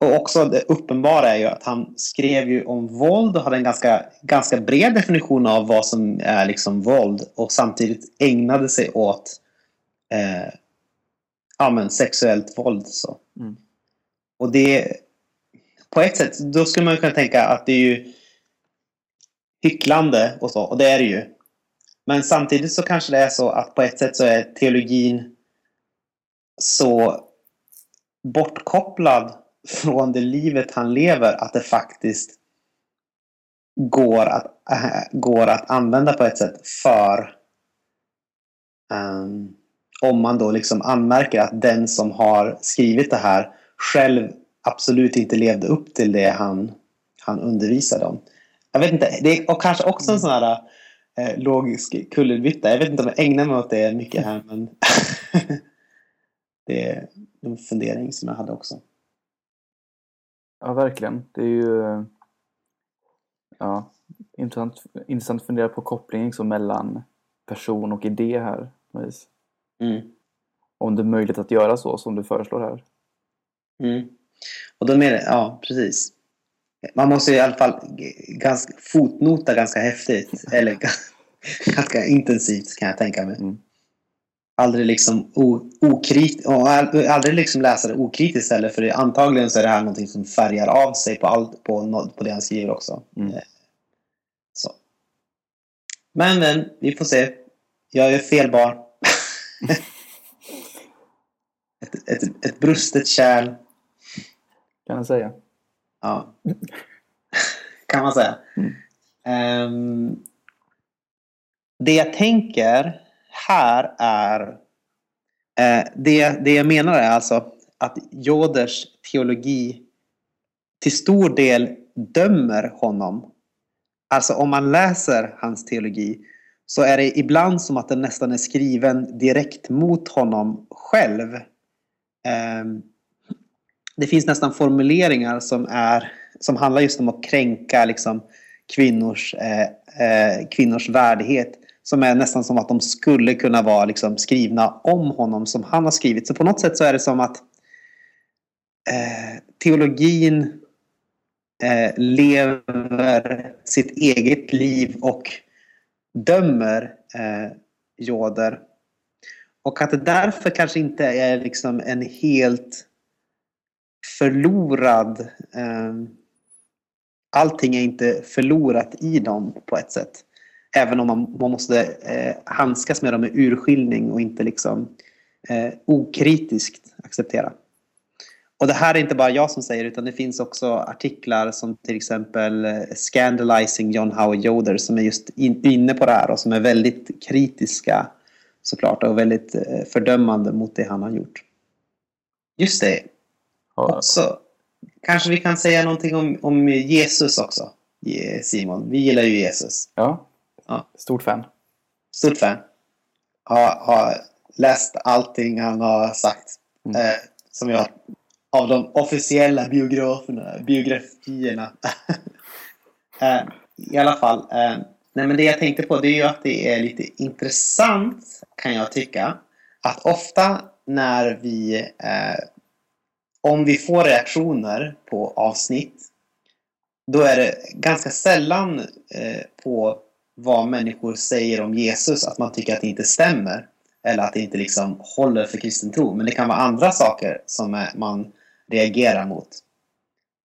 Och också det uppenbara är ju att han skrev ju om våld och hade en ganska, ganska bred definition av vad som är liksom våld och samtidigt ägnade sig åt eh, ja, men sexuellt våld. Så. Mm. Och det på ett sätt, då skulle man kunna tänka att det är ju hycklande och så, och det är det ju. Men samtidigt så kanske det är så att på ett sätt så är teologin så bortkopplad från det livet han lever att det faktiskt går att, äh, går att använda på ett sätt för um, om man då liksom anmärker att den som har skrivit det här själv absolut inte levde upp till det han, han undervisade om. Jag vet inte, det är och kanske också en sån här eh, logisk kullerbytta. Jag vet inte om jag ägnar mig åt det mycket här men det är en fundering som jag hade också. Ja, verkligen. Det är ju ja, intressant, intressant att fundera på kopplingen liksom mellan person och idé här. Mm. Om det är möjligt att göra så som du föreslår här. Mm. Och då menar ja precis. Man måste i alla fall ganska, fotnota ganska häftigt. eller ganska intensivt kan jag tänka mig. Mm. Aldrig liksom okritiskt och aldrig liksom läsa det okritiskt heller för antagligen så är det här någonting som färgar av sig på, allt, på, på det han skriver också. Mm. Eh, så. Men men, vi får se. Jag är felbar. Ett, ett, ett brustet kärl. Kan jag säga. Ja. kan man säga. Mm. Um, det jag tänker här är... Uh, det, det jag menar är alltså att Joders teologi till stor del dömer honom. Alltså om man läser hans teologi så är det ibland som att den nästan är skriven direkt mot honom själv. Ehm, det finns nästan formuleringar som, är, som handlar just om att kränka liksom, kvinnors, eh, eh, kvinnors värdighet. Som är nästan som att de skulle kunna vara liksom, skrivna om honom som han har skrivit. Så på något sätt så är det som att eh, teologin eh, lever sitt eget liv och dömer eh, Joder. Och att det därför kanske inte är liksom en helt förlorad. Eh, allting är inte förlorat i dem på ett sätt. Även om man, man måste eh, handskas med dem med urskiljning och inte liksom eh, okritiskt acceptera. Och det här är inte bara jag som säger utan det finns också artiklar som till exempel eh, Scandalizing John Howard Yoder som är just in, inne på det här och som är väldigt kritiska såklart och väldigt eh, fördömande mot det han har gjort. Just det, Ja, också, kanske vi kan säga någonting om, om Jesus också, Simon. Vi gillar ju Jesus. ja. Ja. Stort fan. Stort fan. Har, har läst allting han har sagt. Mm. Eh, som jag av de officiella biograferna, biografierna. Eh, I alla fall. Eh, nej men det jag tänkte på det är ju att det är lite intressant kan jag tycka. Att ofta när vi eh, om vi får reaktioner på avsnitt då är det ganska sällan eh, på vad människor säger om Jesus att man tycker att det inte stämmer. Eller att det inte liksom håller för kristen tro. Men det kan vara andra saker som är, man reagerar mot.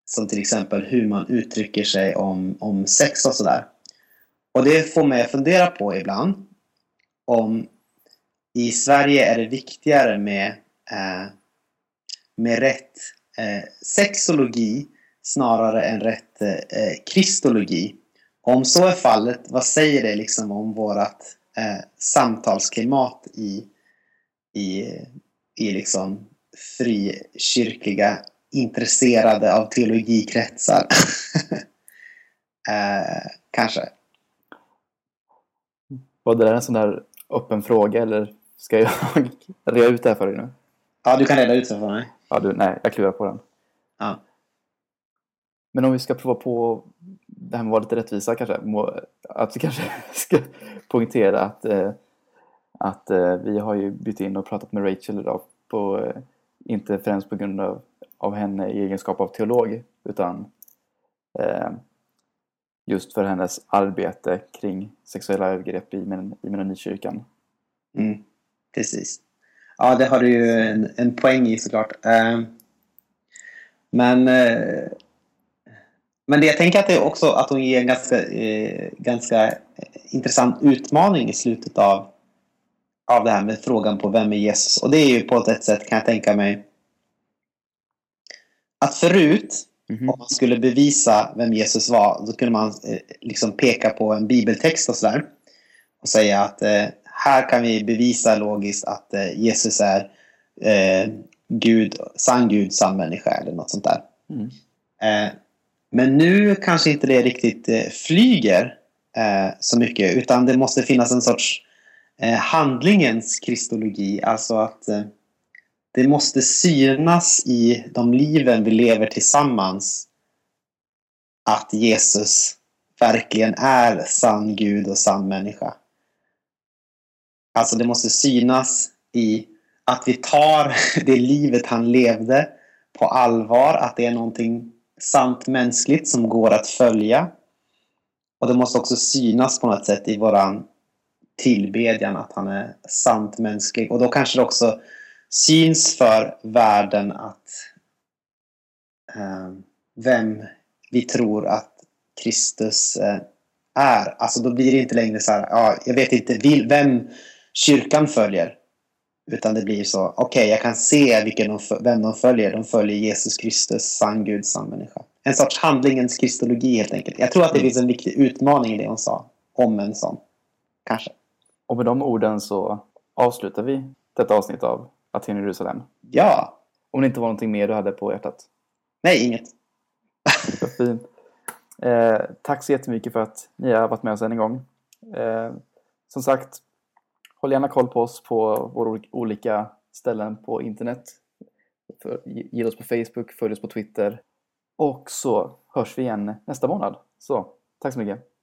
Som till exempel hur man uttrycker sig om, om sex och sådär. Och det får mig att fundera på ibland om i Sverige är det viktigare med, eh, med rätt eh, sexologi snarare än rätt eh, kristologi. Om så är fallet, vad säger det liksom om vårt eh, samtalsklimat i, i, i liksom frikyrkliga intresserade av teologikretsar? eh, kanske. Var det där en sån där öppen fråga eller ska jag reda ut det här för dig nu? Ja, du kan reda ut det för mig. Ja, du, nej, jag klurar på den. Ja. Men om vi ska prova på det här med att vara lite rättvisa kanske. Att vi kanske ska poängtera att, eh, att eh, vi har ju bytt in och pratat med Rachel idag. På, eh, inte främst på grund av, av henne i egenskap av teolog utan eh, just för hennes arbete kring sexuella övergrepp i, Men- i Mennonitkyrkan. Mm, precis. Ja, det har du ju en, en poäng i såklart. Eh, men eh, Men det jag tänker att det är också att hon ger en ganska, eh, ganska intressant utmaning i slutet av, av det här med frågan på vem är Jesus? Och det är ju på ett sätt kan jag tänka mig att förut Mhm. om man skulle bevisa vem Jesus var då kunde man eh, liksom peka på en bibeltext och sådär och säga att eh, här kan vi bevisa logiskt att eh, Jesus är eh, Gud, sann Gud, sann människa eller något sånt där. Mm. Eh, men nu kanske inte det riktigt eh, flyger så mycket utan det måste finnas en sorts Eh, handlingens kristologi. Alltså att eh, det måste synas i de liven vi lever tillsammans att Jesus verkligen är sann Gud och sann människa. Alltså det måste synas i att vi tar det livet han levde på allvar, att det är någonting sant mänskligt som går att följa. Och det måste också synas på något sätt i våran tillbedjan att han är sant mänsklig. Och då kanske det också syns för världen att eh, vem vi tror att Kristus eh, är. Alltså då blir det inte längre så här, ja, jag vet inte vil, vem kyrkan följer. Utan det blir så, okej okay, jag kan se vilken de, vem de följer. De följer Jesus Kristus, sann Gud, sann människa. En sorts handlingens kristologi helt enkelt. Jag tror att det finns en viktig utmaning i det hon sa. Om en sån. Kanske. Och med de orden så avslutar vi detta avsnitt av Aten Jerusalem. Ja. Om det inte var någonting mer du hade på hjärtat. Nej, inget. Vad fint. Eh, tack så jättemycket för att ni har varit med oss än en gång. Eh, som sagt, håll gärna koll på oss på våra olika ställen på internet. Gilla oss på Facebook, följ oss på Twitter. Och så hörs vi igen nästa månad. Så, tack så mycket.